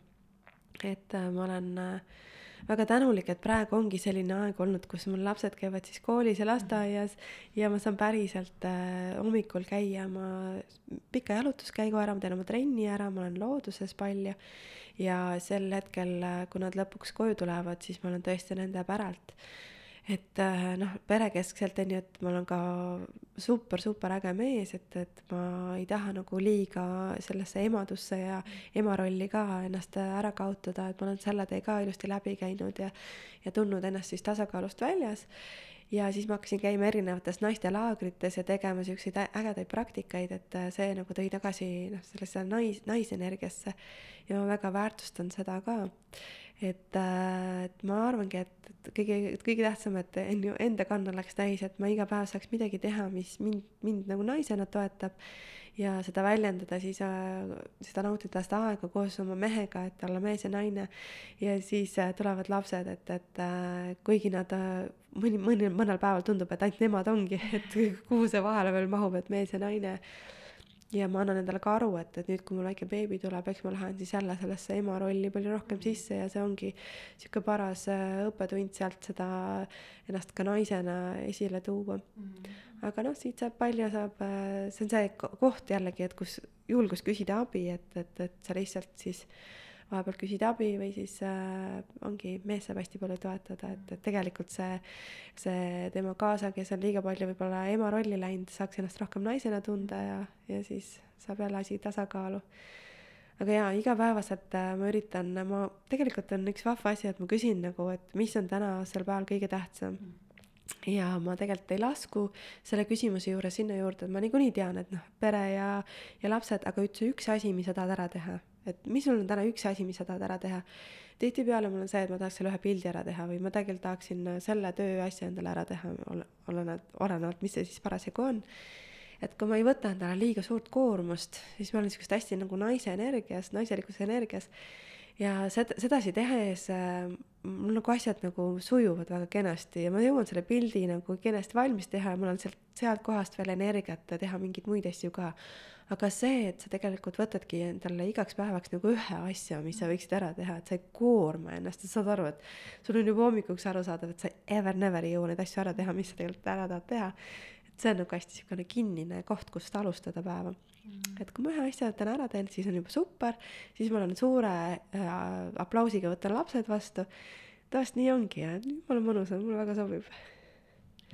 C: et ma olen äh, väga tänulik, et praegu ongi selline aeg olnud, kus mul lapsed käivad siis koolis ja lasteaias ja ma saan päriselt äh, hommikul käia oma pika jalutuskäigu ära, ma teen oma trenni ära, ma olen looduses palju. Ja sel hetkel, äh, kui nad lõpuks koju tulevad, siis ma olen tõesti nende päralt et äh, noh, perekeskselt on ju, et mul on ka super, super äge mees, et, et ma ei taha nagu liiga sellesse emadusse ja ema rolli ka ennast ära kaotada, et ma olen selle tee ka ilusti läbi käinud ja, ja tundnud ennast siis tasakaalust väljas. ja siis ma hakkasin käima erinevates naistelaagrites ja tegema siukseid ägedaid praktikaid, et see nagu tõi tagasi noh, sellesse nais, naisenergiasse ja ma väga väärtustan seda ka et, äh, et ma arvangi, et, et kõige, kõige tähtsam, et on ju enda kann oleks täis, et ma iga päev saaks midagi teha, mis mind, mind nagu naisena toetab ja seda väljendada, siis äh, seda nautida seda aega koos oma mehega, et olla mees ja naine. ja siis äh, tulevad lapsed, et, et äh, kuigi nad äh, mõni, mõni, mõnel päeval tundub, et ainult nemad ongi, et kuhu see vahele veel mahub, et mees ja naine ja ma annan endale ka aru, et, et nüüd, kui mul väike beebi tuleb, eks ma lähen siis jälle sellesse ema rolli palju rohkem sisse ja see ongi sihuke paras äh, õppetund sealt seda ennast ka naisena esile tuua mm. -hmm. aga noh, siit saab palju, saab, äh, see on see koht jällegi, et kus julgus küsida abi, et, et, et sa lihtsalt siis äh, vahepeal küsid abi või siis äh, ongi, mees saab hästi palju toetada, et, et tegelikult see, see tema kaasa, kes on liiga palju võib-olla ema rolli läinud, saaks ennast rohkem naisena tunda ja, ja siis saab jälle asi tasakaalu. aga jaa, igapäevaselt äh, ma üritan, ma, tegelikult on üks vahva asi, et ma küsin nagu, et mis on tänasel päeval kõige tähtsam ja ma tegelikult ei lasku selle küsimuse juures sinna juurde, et ma niikuinii tean, et noh, pere ja, ja lapsed, aga üldse üks asi, mis sa tahad ära teha et mis sul on täna üks asi, mis sa tahad ära teha. tihtipeale mul on see, et ma tahaks selle ühe pildi ära teha või ma tegelikult tahaksin selle tööasja endale ära teha, olenevalt, olenevalt, mis see siis parasjagu on. et kui ma ei võta endale liiga suurt koormust, siis ma olen niisugust hästi nagu naise energias, naiselikus energias ja seda, sedasi tehes äh, mul nagu asjad nagu sujuvad väga kenasti ja ma jõuan selle pildi nagu kenasti valmis teha ja mul on sealt, sealt kohast veel energiat teha mingeid muid asju ka aga see, et sa tegelikult võtadki endale igaks päevaks nagu ühe asja, mis sa võiksid ära teha, et sa ei koorma ennast, et saad aru, et sul on juba hommikuks arusaadav, et sa ever never ei jõua neid asju ära teha, mis sa tegelikult ära tahad teha. See on nagu hästi niisugune kinnine koht, kust alustada päeva mm.. et kui ma ühe asja võtan ära teen, siis on juba super, siis ma olen suure äh, aplausiga võtan lapsed vastu. tavaliselt nii ongi ja jumala mõnus on, mulle väga sobib.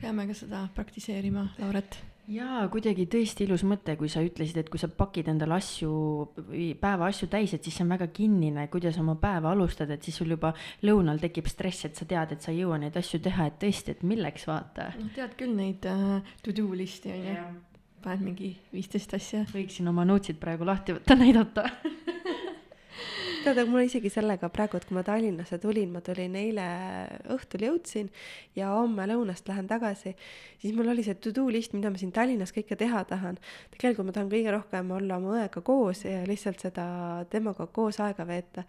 B: peame ka seda praktiseerima, Lauret
D: jaa, kuidagi tõesti ilus mõte, kui sa ütlesid, et kui sa pakid endale asju, päeva asju täis, et siis see on väga kinnine, kuidas oma päeva alustad, et siis sul juba lõunal tekib stress, et sa tead, et sa ei jõua neid asju teha, et tõesti, et milleks vaata.
B: noh, tead küll neid uh, to-do list'i on ju, paned mingi viisteist asja.
D: võiksin oma notes'id praegu lahti võtta, näidata
C: tead, aga mul isegi sellega praegu, et kui ma Tallinnasse tulin, ma tulin eile õhtul jõudsin ja homme lõunast lähen tagasi, siis mul oli see to-do list, mida ma siin Tallinnas kõike teha tahan. tegelikult ma tahan kõige rohkem olla oma õega koos ja lihtsalt seda temaga koos aega veeta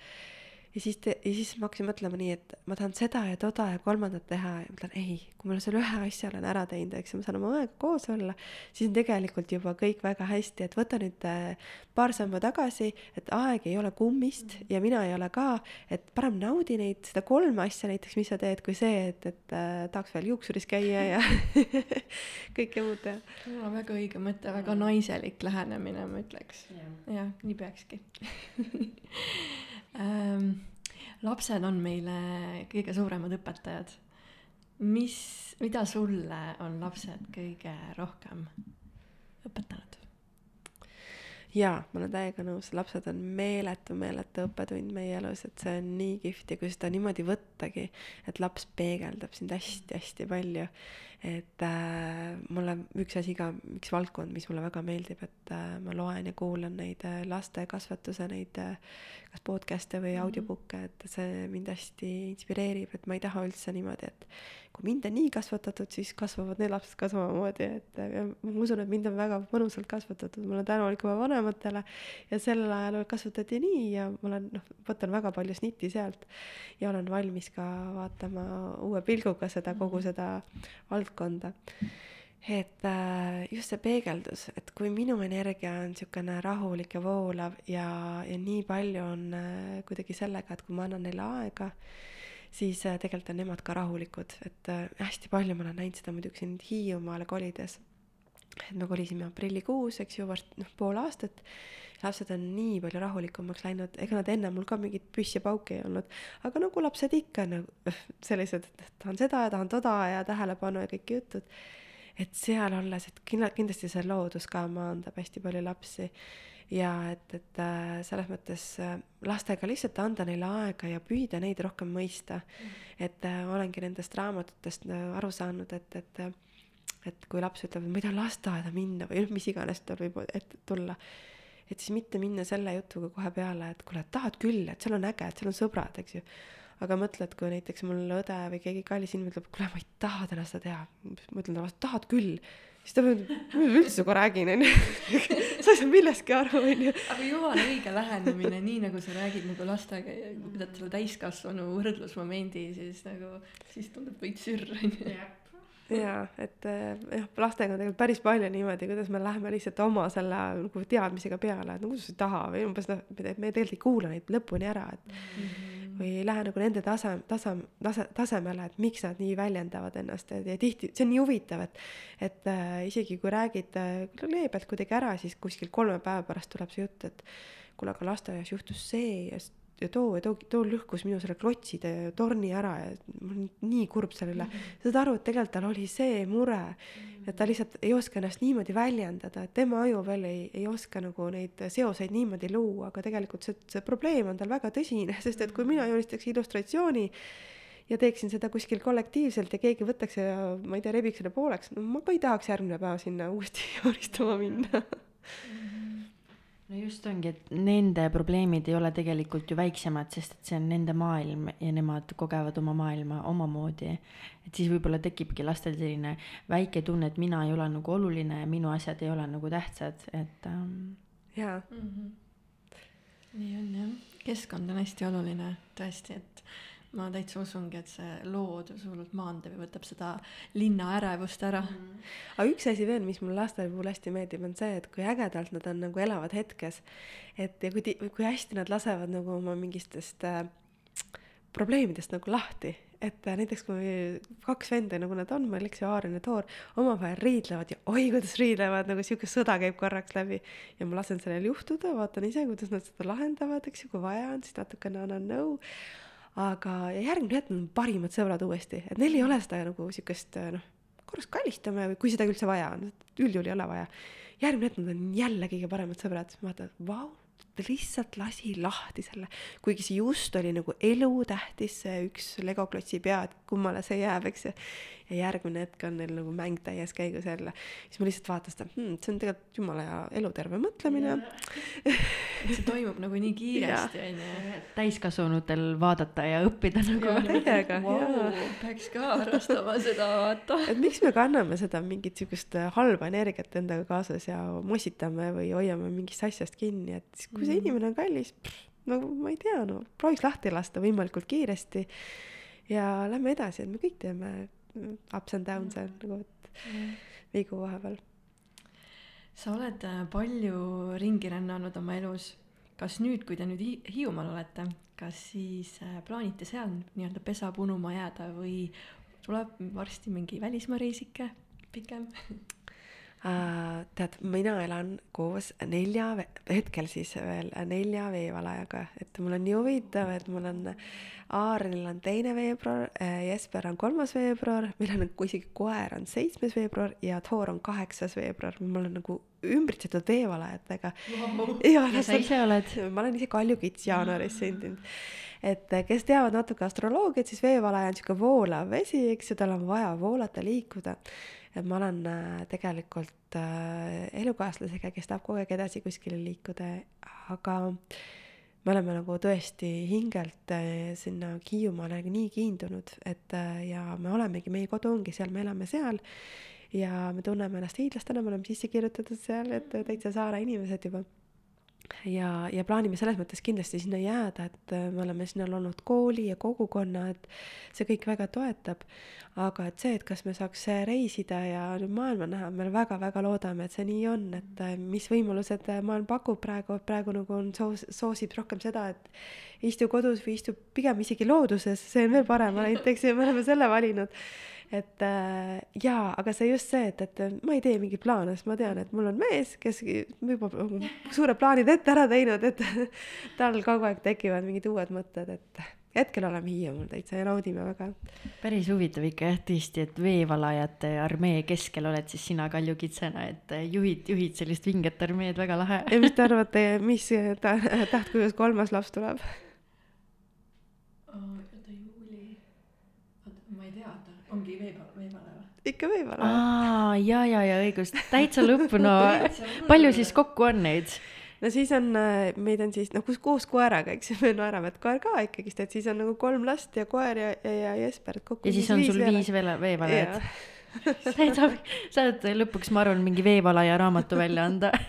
C: ja siis te, ja siis ma hakkasin mõtlema nii, et ma tahan seda ja toda ja kolmandat teha ja mõtlen ei, kui ma selle ühe asja olen ära teinud, eks ma saan oma õega koos olla, siis on tegelikult juba kõik väga hästi, et võta nüüd äh, paar sammu tagasi, et aeg ei ole kummist ja mina ei ole ka, et parem naudi neid, seda kolme asja näiteks, mis sa teed, kui see, et, et äh, tahaks veel juuksuris käia ja kõike muud teha.
B: väga õige mõte, väga naiselik lähenemine, ma ütleks. jah, nii peakski ähm,. lapsed on meile kõige suuremad õpetajad. mis, mida sulle on lapsed kõige rohkem õpetanud?
C: jaa, ma olen täiega nõus, lapsed on meeletu, meeletu õppetund meie elus, et see on nii kihvt ja kui seda niimoodi võttagi, et laps peegeldab sind hästi-hästi palju. Et äh, mulle üks asi ka, üks valdkond, mis mulle väga meeldib, et äh, ma loen ja kuulan neid äh, laste kasvatuse neid äh, kas podcast'e või audiobook'e, et see mind hästi inspireerib, et ma ei taha üldse niimoodi, et kui mind on nii kasvatatud, siis kasvavad need lapsed ka samamoodi, et ja ma usun, et mind on väga mõnusalt kasvatatud, ma olen tänulik oma vanematele ja sellel ajal kasvatati nii ja ma olen noh, võtan väga palju snitti sealt ja olen valmis ka vaatama uue pilguga seda kogu seda valdkonda et äh, just see peegeldus, et kui minu energia on niisugune rahulik ja voolav ja, ja nii palju on äh, kuidagi sellega, et kui ma annan neile aega, siis äh, tegelikult on nemad ka rahulikud, et hästi palju ma olen näinud seda muidugi siin Hiiumaale kolides. Et me kolisime aprillikuus, eks ju, varsti noh, pool aastat. lapsed on nii palju rahulikumaks läinud, ega nad enne mul ka mingit püssi ja pauki ei olnud, aga nagu lapsed ikka nagu sellised, et tahan seda ja tahan toda ja tähelepanu ja kõik jutud et seal olles, et kindla-, kindlasti see loodus ka maandab hästi palju lapsi ja et, et äh, selles mõttes äh, lastega lihtsalt anda neile aega ja püüda neid rohkem mõista mm.. et äh, olengi nendest raamatutest äh, aru saanud, et, et et kui laps ütleb, et ma ei taha lasteaeda minna või noh, mis iganes tal võib ette tulla, et siis mitte minna selle jutuga kohe peale, et kuule, tahad küll, et seal on äge, et seal on sõbrad, eks ju aga mõtle, et kui näiteks mul õde või keegi kallis inimene ütleb, kuule, ma ei taha täna seda teha, ma ütlen talle vastu, tahad küll, siis ta mõtleb, mis ma üldse sinuga räägin, onju. sa ei saa millestki aru, onju.
B: aga jumala õige lähenemine, nii nagu sa räägid nagu lastega ja kui pidad selle täiskasvanu võrdlusmomendi, siis nagu, siis tundub veits sürr, onju.
C: jaa, et eh, jah, lastega on tegelikult päris palju niimoodi, kuidas me läheme lihtsalt oma selle nagu teadmisega peale, et no kuidas sa ei taha või umbes noh, me tegelikult ei kuula neid lõpuni ära, et või ei lähe nagu nende tase, tasa, tase, tasemele, et miks nad nii väljendavad ennast ja, ja tihti, see on nii huvitav, et et äh, isegi kui räägid äh, leebelt kuidagi ära, siis kuskil kolme päeva pärast tuleb see jutt, et kuule, aga lasteaias juhtus see ja s- ja too too, too lõhkus minu selle klotside torni ära ja mul on nii kurb selle üle. saad aru, et tegelikult tal oli see mure, et ta lihtsalt ei oska ennast niimoodi väljendada, et tema aju veel ei, ei oska nagu neid seoseid niimoodi luua, aga tegelikult see, see probleem on tal väga tõsine, sest et kui mina joonistaks illustratsiooni ja teeksin seda kuskil kollektiivselt ja keegi võtaks ja ma ei tea, rebiks selle pooleks, no ma ka ei tahaks järgmine päev sinna uuesti joonistama minna.
D: No just ongi, et nende probleemid ei ole tegelikult ju väiksemad, sest et see on nende maailm ja nemad kogevad oma maailma omamoodi. et siis võib-olla tekibki lastel selline väike tunne, et mina ei ole nagu oluline ja minu asjad ei ole nagu tähtsad, et ähm,
C: jaa,
B: nii on jah, keskkond on hästi oluline tõesti, et ma täitsa usungi, et see loodus hullult maandab ja võtab seda linna ärevust ära mm..
C: aga üks asi veel, mis mulle laste puhul hästi meeldib, on see, et kui ägedalt nad on nagu elavad hetkes. et ja kui, kui hästi nad lasevad nagu oma mingitest äh, probleemidest nagu lahti. et äh, näiteks kui kaks venda, nagu nad on, Alex ja Aaron ja Toor, omavahel riidlevad ja oi, kuidas riidlevad, nagu sihuke sõda käib korraks läbi. ja ma lasen sellel juhtuda, vaatan ise, kuidas nad seda lahendavad, eks ju, kui vaja on, siis natukene annan nõu aga järgmine hetk on parimad sõbrad uuesti, et neil ei ole seda nagu siukest noh, korraks kallistame või kui seda üldse vaja on, üldjuhul ei ole vaja. järgmine hetk nad on jälle kõige paremad sõbrad, vaatad, vau, ta lihtsalt lasi lahti selle, kuigi see just oli nagu elutähtis, see üks legoklotsi pea, et kummale see jääb, eks ju. ja järgmine hetk on neil nagu mäng täies käigus jälle. siis ma lihtsalt vaatan seda hmm,, see on tegelikult jumala hea eluterve mõtlemine.
B: see toimub nagu nii kiiresti onju.
D: täiskasvanutel vaadata ja õppida nagu.
C: täiega
B: wow,
C: jaa.
B: peaks ka harrastama seda vaata.
C: et miks me kanname seda mingit siukest halba energiat endaga kaasas ja mossitame või hoiame mingist asjast kinni, et kui see
B: Mhm.
C: inimene on kallis, no ma ei tea, no prooviks lahti lasta võimalikult kiiresti ja lähme edasi, et me kõik teeme ups and downs'e nagu et vigu vahepeal.
B: sa oled äh, palju ringi rännanud oma elus. kas nüüd, kui te nüüd Hi- Hiiumaal olete, kas siis äh, plaanite seal nii-öelda pesa punuma jääda või tuleb varsti mingi välismaa reisike pikem?
C: Uh, tead, mina elan koos nelja, hetkel siis veel nelja veevalajaga, et mul on nii huvitav, et mul on Aarnil on teine veebruar, Jesper on kolmas veebruar, meil on nagu isegi koer on seitsmes veebruar ja Thor on kaheksas veebruar, mul on nagu ümbritsetud veevalajatega
B: Wow.
C: ja
D: ja sa ise oled
C: ma olen ise kaljukits jaanuaris sündinud. et eh, kes teavad natuke astroloogiat, siis veevalaja on sihuke voolav vesi, eks ju, tal on vaja voolata, liikuda. Et ma olen äh, tegelikult äh, elukaaslasega, kes tahab kogu aeg edasi kuskile liikuda, aga me oleme nagu tõesti hingelt äh, sinna Hiiumaale nii kiindunud, et ja me olemegi, meie kodu ongi seal, me elame seal. Ja me tunneme ennast hiidlastena, me oleme sisse kirjutatud seal, et täitsa saare inimesed juba ja, ja plaanime selles mõttes kindlasti sinna jääda, et äh, me oleme sinna loonud kooli ja kogukonna, et see kõik väga toetab. aga et see, et kas me saaks äh, reisida ja nüüd maailma näha, me väga-väga loodame, et see nii on, et äh, mis võimalused maailm pakub praegu, praegu nagu on soos-, soosib rohkem seda, et istu kodus või istu pigem isegi looduses, see on veel parem variant, eks ju, me oleme selle valinud et äh, jaa, aga see just see, et, et ma ei tee mingeid plaane, sest ma tean, et mul on mees, kes juba suured plaanid ette ära teinud, et tal kogu aeg tekivad mingid uued mõtted, et hetkel oleme Hiiumaal täitsa ja naudime väga.
D: päris huvitav ikka jah tõesti, et veevalajate armee keskel oled siis sina kaljukitsena, et juhid, juhid sellist vinget armeed, väga lahe.
C: ja mis te arvate, mis ta, tähtkujus kolmas laps tuleb?
B: oota, juuli. oota, ma ei tea, oota, ongi veepa-, veepalaeva.
C: ikka veevalaev.
D: aa, ja, ja, ja õigus, täitsa lõpp, no palju siis kokku on neid?
C: no siis on, äh, meid on siis noh, kus koos koeraga, eks ju, me naerame, et koer ka ikkagist, et siis on nagu kolm last ja koer ja, ja, ja Jesper, et kokku
D: ja siis on sul viis veevalajat
C: Jaa.
D: täitsa, saad lõpuks, ma arvan, mingi veevalaja raamatu välja anda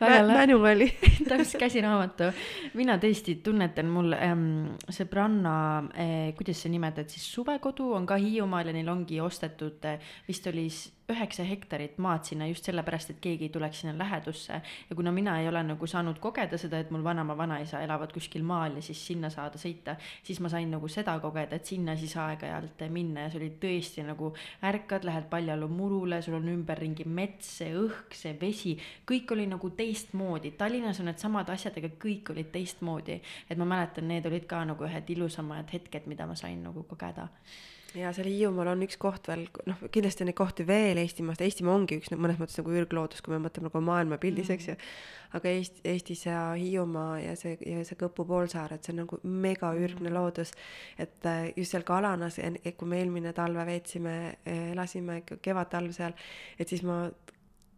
C: Mä- Manuali
D: täpselt käsiraamatu. mina tõesti tunnetan, mul ähm, sõbranna äh,, kuidas sa nimetad siis, suvekodu on ka Hiiumaal ja neil ongi ostetud äh,, vist oli üheksa hektarit maad sinna just sellepärast, et keegi ei tuleks sinna lähedusse. ja kuna mina ei ole nagu saanud kogeda seda, et mul vanaema, vanaisa elavad kuskil maal ja siis sinna saada sõita, siis ma sain nagu seda kogeda, et sinna siis aeg-ajalt minna ja see oli tõesti nagu ärkad, lähed Paljalu murule, sul on ümberringi mets, see õhk, see vesi, kõik oli nagu teistmoodi. Tallinnas on needsamad asjad, aga kõik olid teistmoodi. et ma mäletan, need olid ka nagu ühed ilusamad hetked, mida ma sain nagu kogeda.
C: Ja seal Hiiumaal on üks koht veel, noh, kindlasti on neid kohti veel Eestimaast, Eestimaa ongi üks mõnes mõttes nagu ürgloodus, kui me mõtleme nagu maailmapildis mm, -hmm. eks ju. aga Eesti, Eestis ja Hiiumaa ja see, ja see Kõpu poolsaar, et see on nagu mega ürgne loodus. et äh, just seal Kalanas, kui me eelmine talve veetsime, elasime ikka kevad-talv seal, et siis ma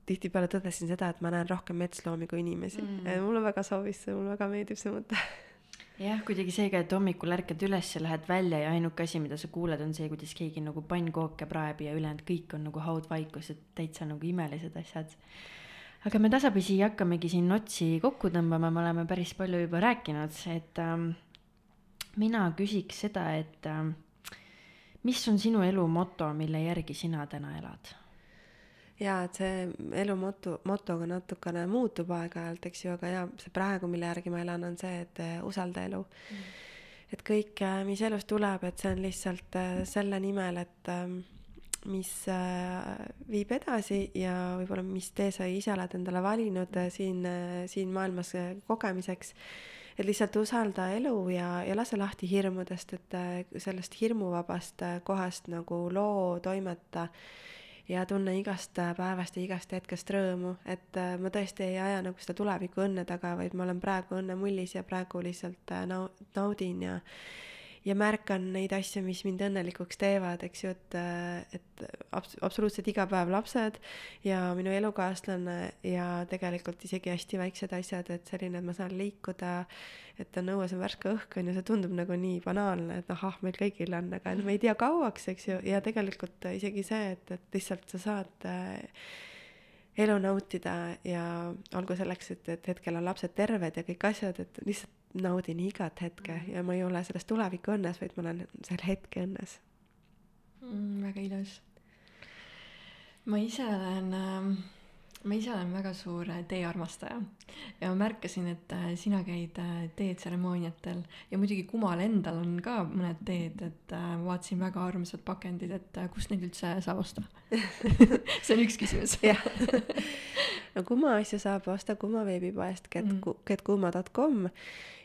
C: tihtipeale tõdesin seda, et ma näen rohkem metsloomi kui inimesi
D: Mm.
C: mm.. mulle väga sobis see, mulle väga meeldib see mõte.
D: jah, kuidagi see ka, et hommikul ärkad üles ja lähed välja ja ainuke asi, mida sa kuuled, on see, kuidas keegi nagu pannkooke praeb ja ülejäänud kõik on nagu haudvaikus, et täitsa nagu imelised asjad. aga me tasapisi hakkamegi siin otsi kokku tõmbama, me oleme päris palju juba rääkinud, et ähm, mina küsiks seda, et ähm, mis on sinu elu moto, mille järgi sina täna elad?
C: jaa, et see elu moto, moto ka natukene muutub aeg-ajalt, eks ju, aga jaa, see praegu, mille järgi ma elan, on see, et eh, usalda elu mm.. et kõik, mis elus tuleb, et see on lihtsalt eh, selle nimel, et ähm, mis äh, viib edasi ja võib-olla mis tee sa ise oled endale valinud äh, siin, siin maailmas äh, kogemiseks et lihtsalt usalda elu ja, ja lase lahti hirmudest, et äh, sellest hirmuvabast äh, kohast nagu loo toimeta ja tunne igast äh, päevast ja igast hetkest rõõmu, et äh, ma tõesti ei aja nagu seda tuleviku õnne taga, vaid ma olen praegu õnnemullis ja praegu lihtsalt äh, nau-, naudin ja ja märkan neid asju, mis mind õnnelikuks teevad, eks ju, et, et abs-, absoluutselt iga päev lapsed ja minu elukaaslane ja tegelikult isegi hästi väiksed asjad, et selline, et ma saan liikuda, et on õues on värske õhk, on ju, see tundub nagu nii banaalne, et ahah, meil kõigil on, aga noh, me ei tea kauaks, eks ju, ja tegelikult isegi see, et, et lihtsalt sa saad äh, elu nautida ja olgu selleks, et, et hetkel on lapsed terved ja kõik asjad, et lihtsalt naudin igat hetke mm -hmm. ja ma ei ole selles tuleviku õnnes, vaid ma olen seal hetke õnnes
B: mm,. väga ilus. ma ise olen äh, ma ise olen väga suur äh, teearmastaja ja ma märkasin, et äh, sina käid äh, teetseremooniatel ja muidugi Kumal endal on ka mõned teed, et ma vaatasin väga armsad pakendid, et kust neid üldse saab osta see on üks küsimus
C: jah no Kuma asju saab osta Kuma veebipoest getkuma.com mm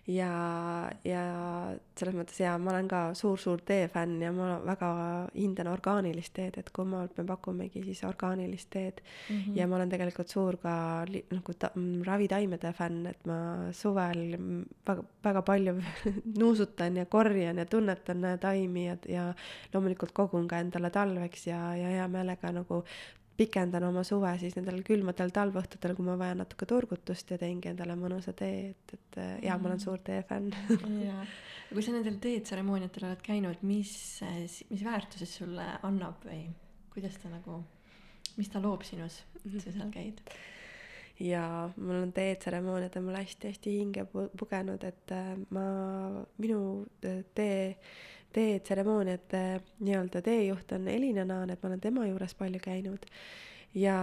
C: ja, ja selles mõttes jaa, ma olen ka suur-suur teefänn ja ma väga hindan orgaanilist teed, et kui ma, me pakumegi siis orgaanilist teed mm. -hmm. ja ma olen tegelikult suur ka nagu ta, ravitaimede fänn, et ma suvel väga, väga palju nuusutan ja korjan ja tunnetan taimi ja, ja loomulikult kogun ka endale talveks ja, ja hea meelega nagu pikendan oma suve siis nendel külmadel talveõhtutel, kui ma vajan natuke turgutust ja teengi endale mõnusa tee, et, et jaa, ma olen suur teefänn.
B: jaa, kui sa nendel teetseremooniatel oled käinud, mis, mis väärtused sulle annab või kuidas ta nagu, mis ta loob sinus, et sa seal käid?
C: ja mul on teetseremooniad on mulle hästi-hästi hinge pugenud, et äh, ma, minu äh, tee teetseremooniate nii-öelda teejuht on Elina Naan, et ma olen tema juures palju käinud. ja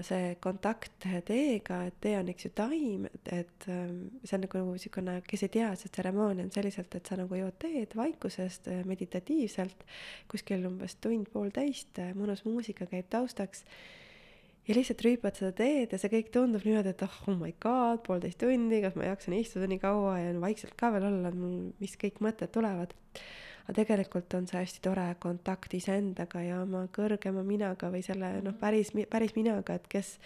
C: see kontakt teega, et tee on, eks ju, taim, et, et ähm, see on nagu niisugune, kes ei tea, see tseremoonia on selliselt, et sa nagu jood teed vaikusest äh, meditatiivselt, kuskil umbes tund-poolteist, äh, mõnus muusika käib taustaks ja lihtsalt rüüpad seda teed ja see kõik tundub niimoodi, et oh, oh my god, poolteist tundi, kas ma jaksan istuda nii kaua ja vaikselt ka veel olla, mis kõik mõtted tulevad aga tegelikult on see hästi tore kontakt iseendaga ja oma kõrgema minaga või selle noh, mhm. päris, päris minaga, et kes,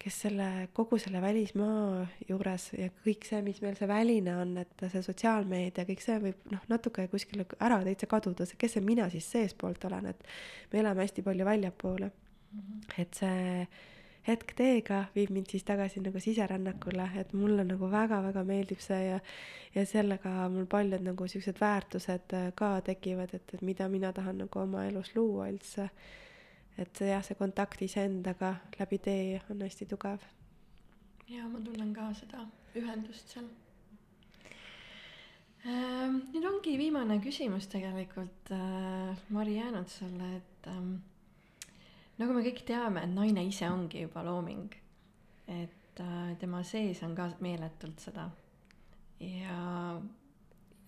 C: kes selle, kogu selle välismaa juures ja kõik see, mis meil see väline on, et see sotsiaalmeedia, kõik see võib noh, natuke kuskile ära täitsa kaduda, see, kes see mina siis seestpoolt olen, et me elame hästi palju väljapoole. -hmm. et see hetk teega viib mind siis tagasi nagu siserännakule, et mulle nagu väga-väga meeldib see ja ja sellega mul paljud nagu siuksed väärtused äh, ka tekivad, et, et mida mina tahan nagu oma elus luua üldse. et jah, see kontakt iseendaga läbi tee on hästi tugev.
B: ja ma tunnen ka seda ühendust seal ähm,. nüüd ongi viimane küsimus tegelikult äh, Mari jäänud sulle, et ähm, nagu me kõik teame, et naine ise ongi juba looming. et äh, tema sees on ka meeletult seda. ja,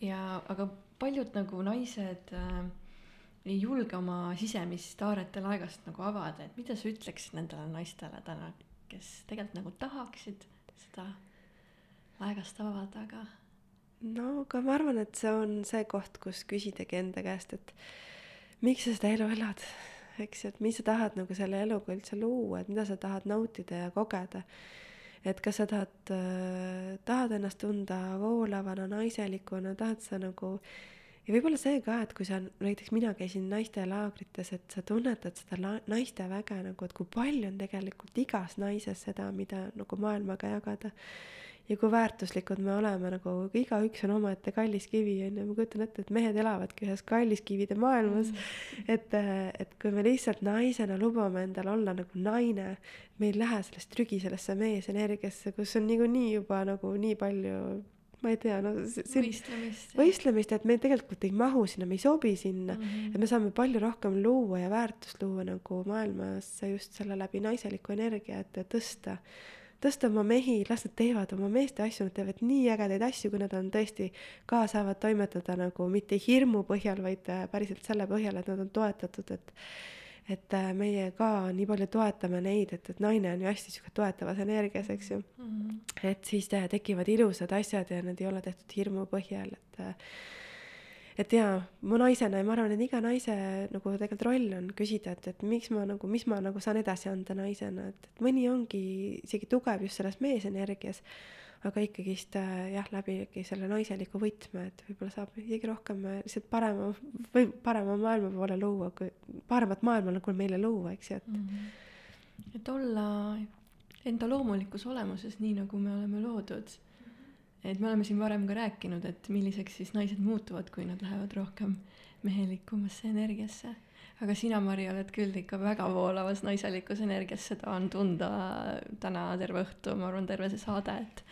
B: ja aga paljud nagu naised äh, ei julge oma sisemist Taarete laegast nagu avada, et mida sa ütleksid nendele naistele täna, kes tegelikult nagu tahaksid seda laegast avada, aga.
C: no aga ma arvan, et see on see koht, kus küsidagi enda käest, et miks sa seda elu elad eks ju, et mis sa tahad nagu selle eluga üldse luua, et mida sa tahad nautida ja kogeda. et kas sa tahad äh,, tahad ennast tunda voolavana, naiselikuna, tahad sa nagu ja võib-olla see ka, et kui sa, näiteks mina käisin naistelaagrites, et sa tunnetad seda la-, naiste väge nagu, et kui palju on tegelikult igas naises seda, mida nagu maailmaga jagada ja kui väärtuslikud me oleme, nagu igaüks on omaette kallis kivi, on ju, ma kujutan ette, et mehed elavadki ühes kalliskivide maailmas. Mm.. et, et kui me lihtsalt naisena lubame endal olla nagu naine, me ei lähe sellest trügi sellesse meesenergiasse, kus on niikuinii juba nagu nii palju ma ei tea, no
B: see võistlemist,
C: võistlemist, et me tegelikult ei mahu sinna, me ei sobi sinna. Mm, -hmm. et me saame palju rohkem luua ja väärtust luua nagu maailmasse just selle läbi naiseliku energia, et tõsta tõsta oma mehi, las nad teevad oma meeste asju, nad teevad nii ägedaid asju, kui nad on tõesti ka saavad toimetada nagu mitte hirmu põhjal, vaid äh, päriselt selle põhjal, et nad on toetatud, et et äh, meie ka nii palju toetame neid, et, et naine on ju hästi sihuke toetavas energias, eks ju mm. -hmm. et siis tekivad ilusad asjad ja need ei ole tehtud hirmu põhjal, et äh, et jaa, mu naisena ja ma arvan, et iga naise nagu tegelikult roll on küsida, et, et miks ma nagu, mis ma nagu saan edasi anda naisena, et, et mõni ongi isegi tugev just selles meesenergias, aga ikkagist äh, jah, läbi selle naiseliku võtme, et võib-olla saab isegi rohkem äh, lihtsalt parema või parema maailma poole luua, kui paremat maailma nagu meile luua, eks ju, et mm.
B: -hmm. et olla enda loomulikus olemuses, nii nagu me oleme loodud. Et me oleme siin varem ka rääkinud, et milliseks siis naised muutuvad, kui nad lähevad rohkem mehelikumasse energiasse. Aga sina, Mari, oled küll ikka väga voolavas naiselikus energias, seda on tunda täna terve õhtu, ma arvan, terve see saade, et,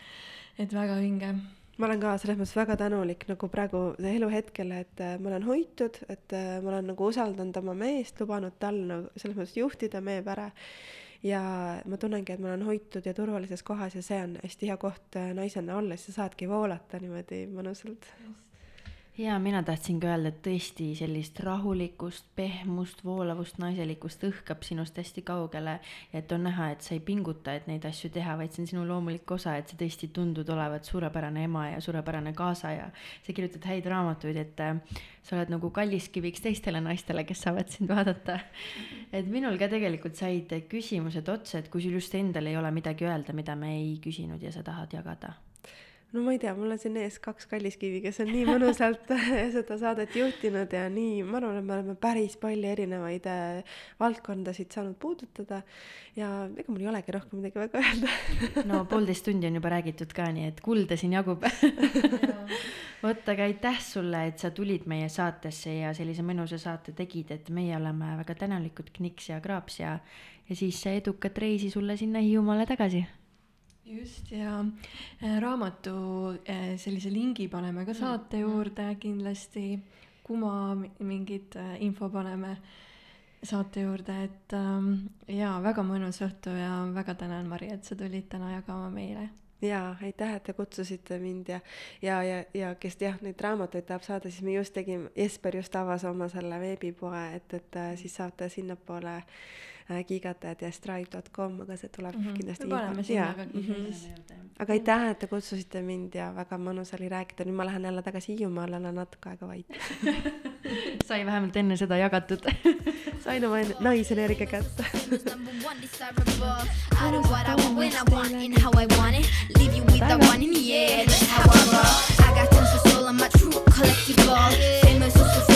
B: et väga vinge.
C: ma olen ka selles mõttes väga tänulik nagu praegu eluhetkele, et äh, ma olen hoitud, et äh, ma olen nagu usaldanud oma meest, lubanud tal nagu selles mõttes juhtida meie pere ja ma tunnengi, et ma olen hoitud ja turvalises kohas ja see on hästi hea koht äh, naisena olla, siis sa saadki voolata niimoodi mõnusalt. just
D: ja mina tahtsingi öelda, et tõesti sellist rahulikkust, pehmust, voolavust, naiselikkust õhkab sinust hästi kaugele ja et on näha, et sa ei pinguta, et neid asju teha, vaid see on sinu loomulik osa, et sa tõesti tundud olevat suurepärane ema ja suurepärane kaasaja. sa kirjutad häid raamatuid, et äh, sa oled nagu kalliskiviks teistele naistele, kes saavad sind vaadata. et minul ka tegelikult said küsimused otsa, et kui sul just endal ei ole midagi öelda, mida me ei küsinud ja sa tahad jagada
C: no ma ei tea, mul on siin ees kaks kalliskivi, kes on nii mõnusalt seda saadet juhtinud ja nii, ma arvan, et me oleme päris palju erinevaid äh, valdkondasid saanud puudutada ja ega mul ei olegi rohkem midagi väga öelda.
D: No poolteist tundi on juba räägitud ka, nii et kulda siin jagub. Vot, aga aitäh sulle, et sa tulid meie saatesse ja sellise mõnusa saate tegid, et meie oleme väga tänulikud, Kniks ja Kraaps ja, ja siis edukat reisi sulle sinna Hiiumaale tagasi
B: just ja äh, raamatu äh, sellise lingi paneme ka saate mm. juurde kindlasti, Kuma mingit äh, info paneme saate juurde, et ähm, jaa, väga mõnus õhtu ja väga tänan, Mari, et sa tulid täna jagama meile
C: jaa, aitäh, et te kutsusite mind ja, ja, ja, ja kes jah, neid raamatuid tahab saada, siis me just tegime, Jesper just avas oma selle veebipoe, et, et siis saate sinnapoole äh, gigatajad ja strive.com, aga see tuleb mm -hmm. kindlasti.
B: me paneme sinna ka kindlasti mm
C: -hmm.. aga aitäh, et te kutsusite mind ja väga mõnus oli rääkida, nüüd ma lähen jälle tagasi Hiiumaale, olen natuke aega vait
D: sai vähemalt enne seda jagatud.
C: Sain oma naisenergia kätte. Famous,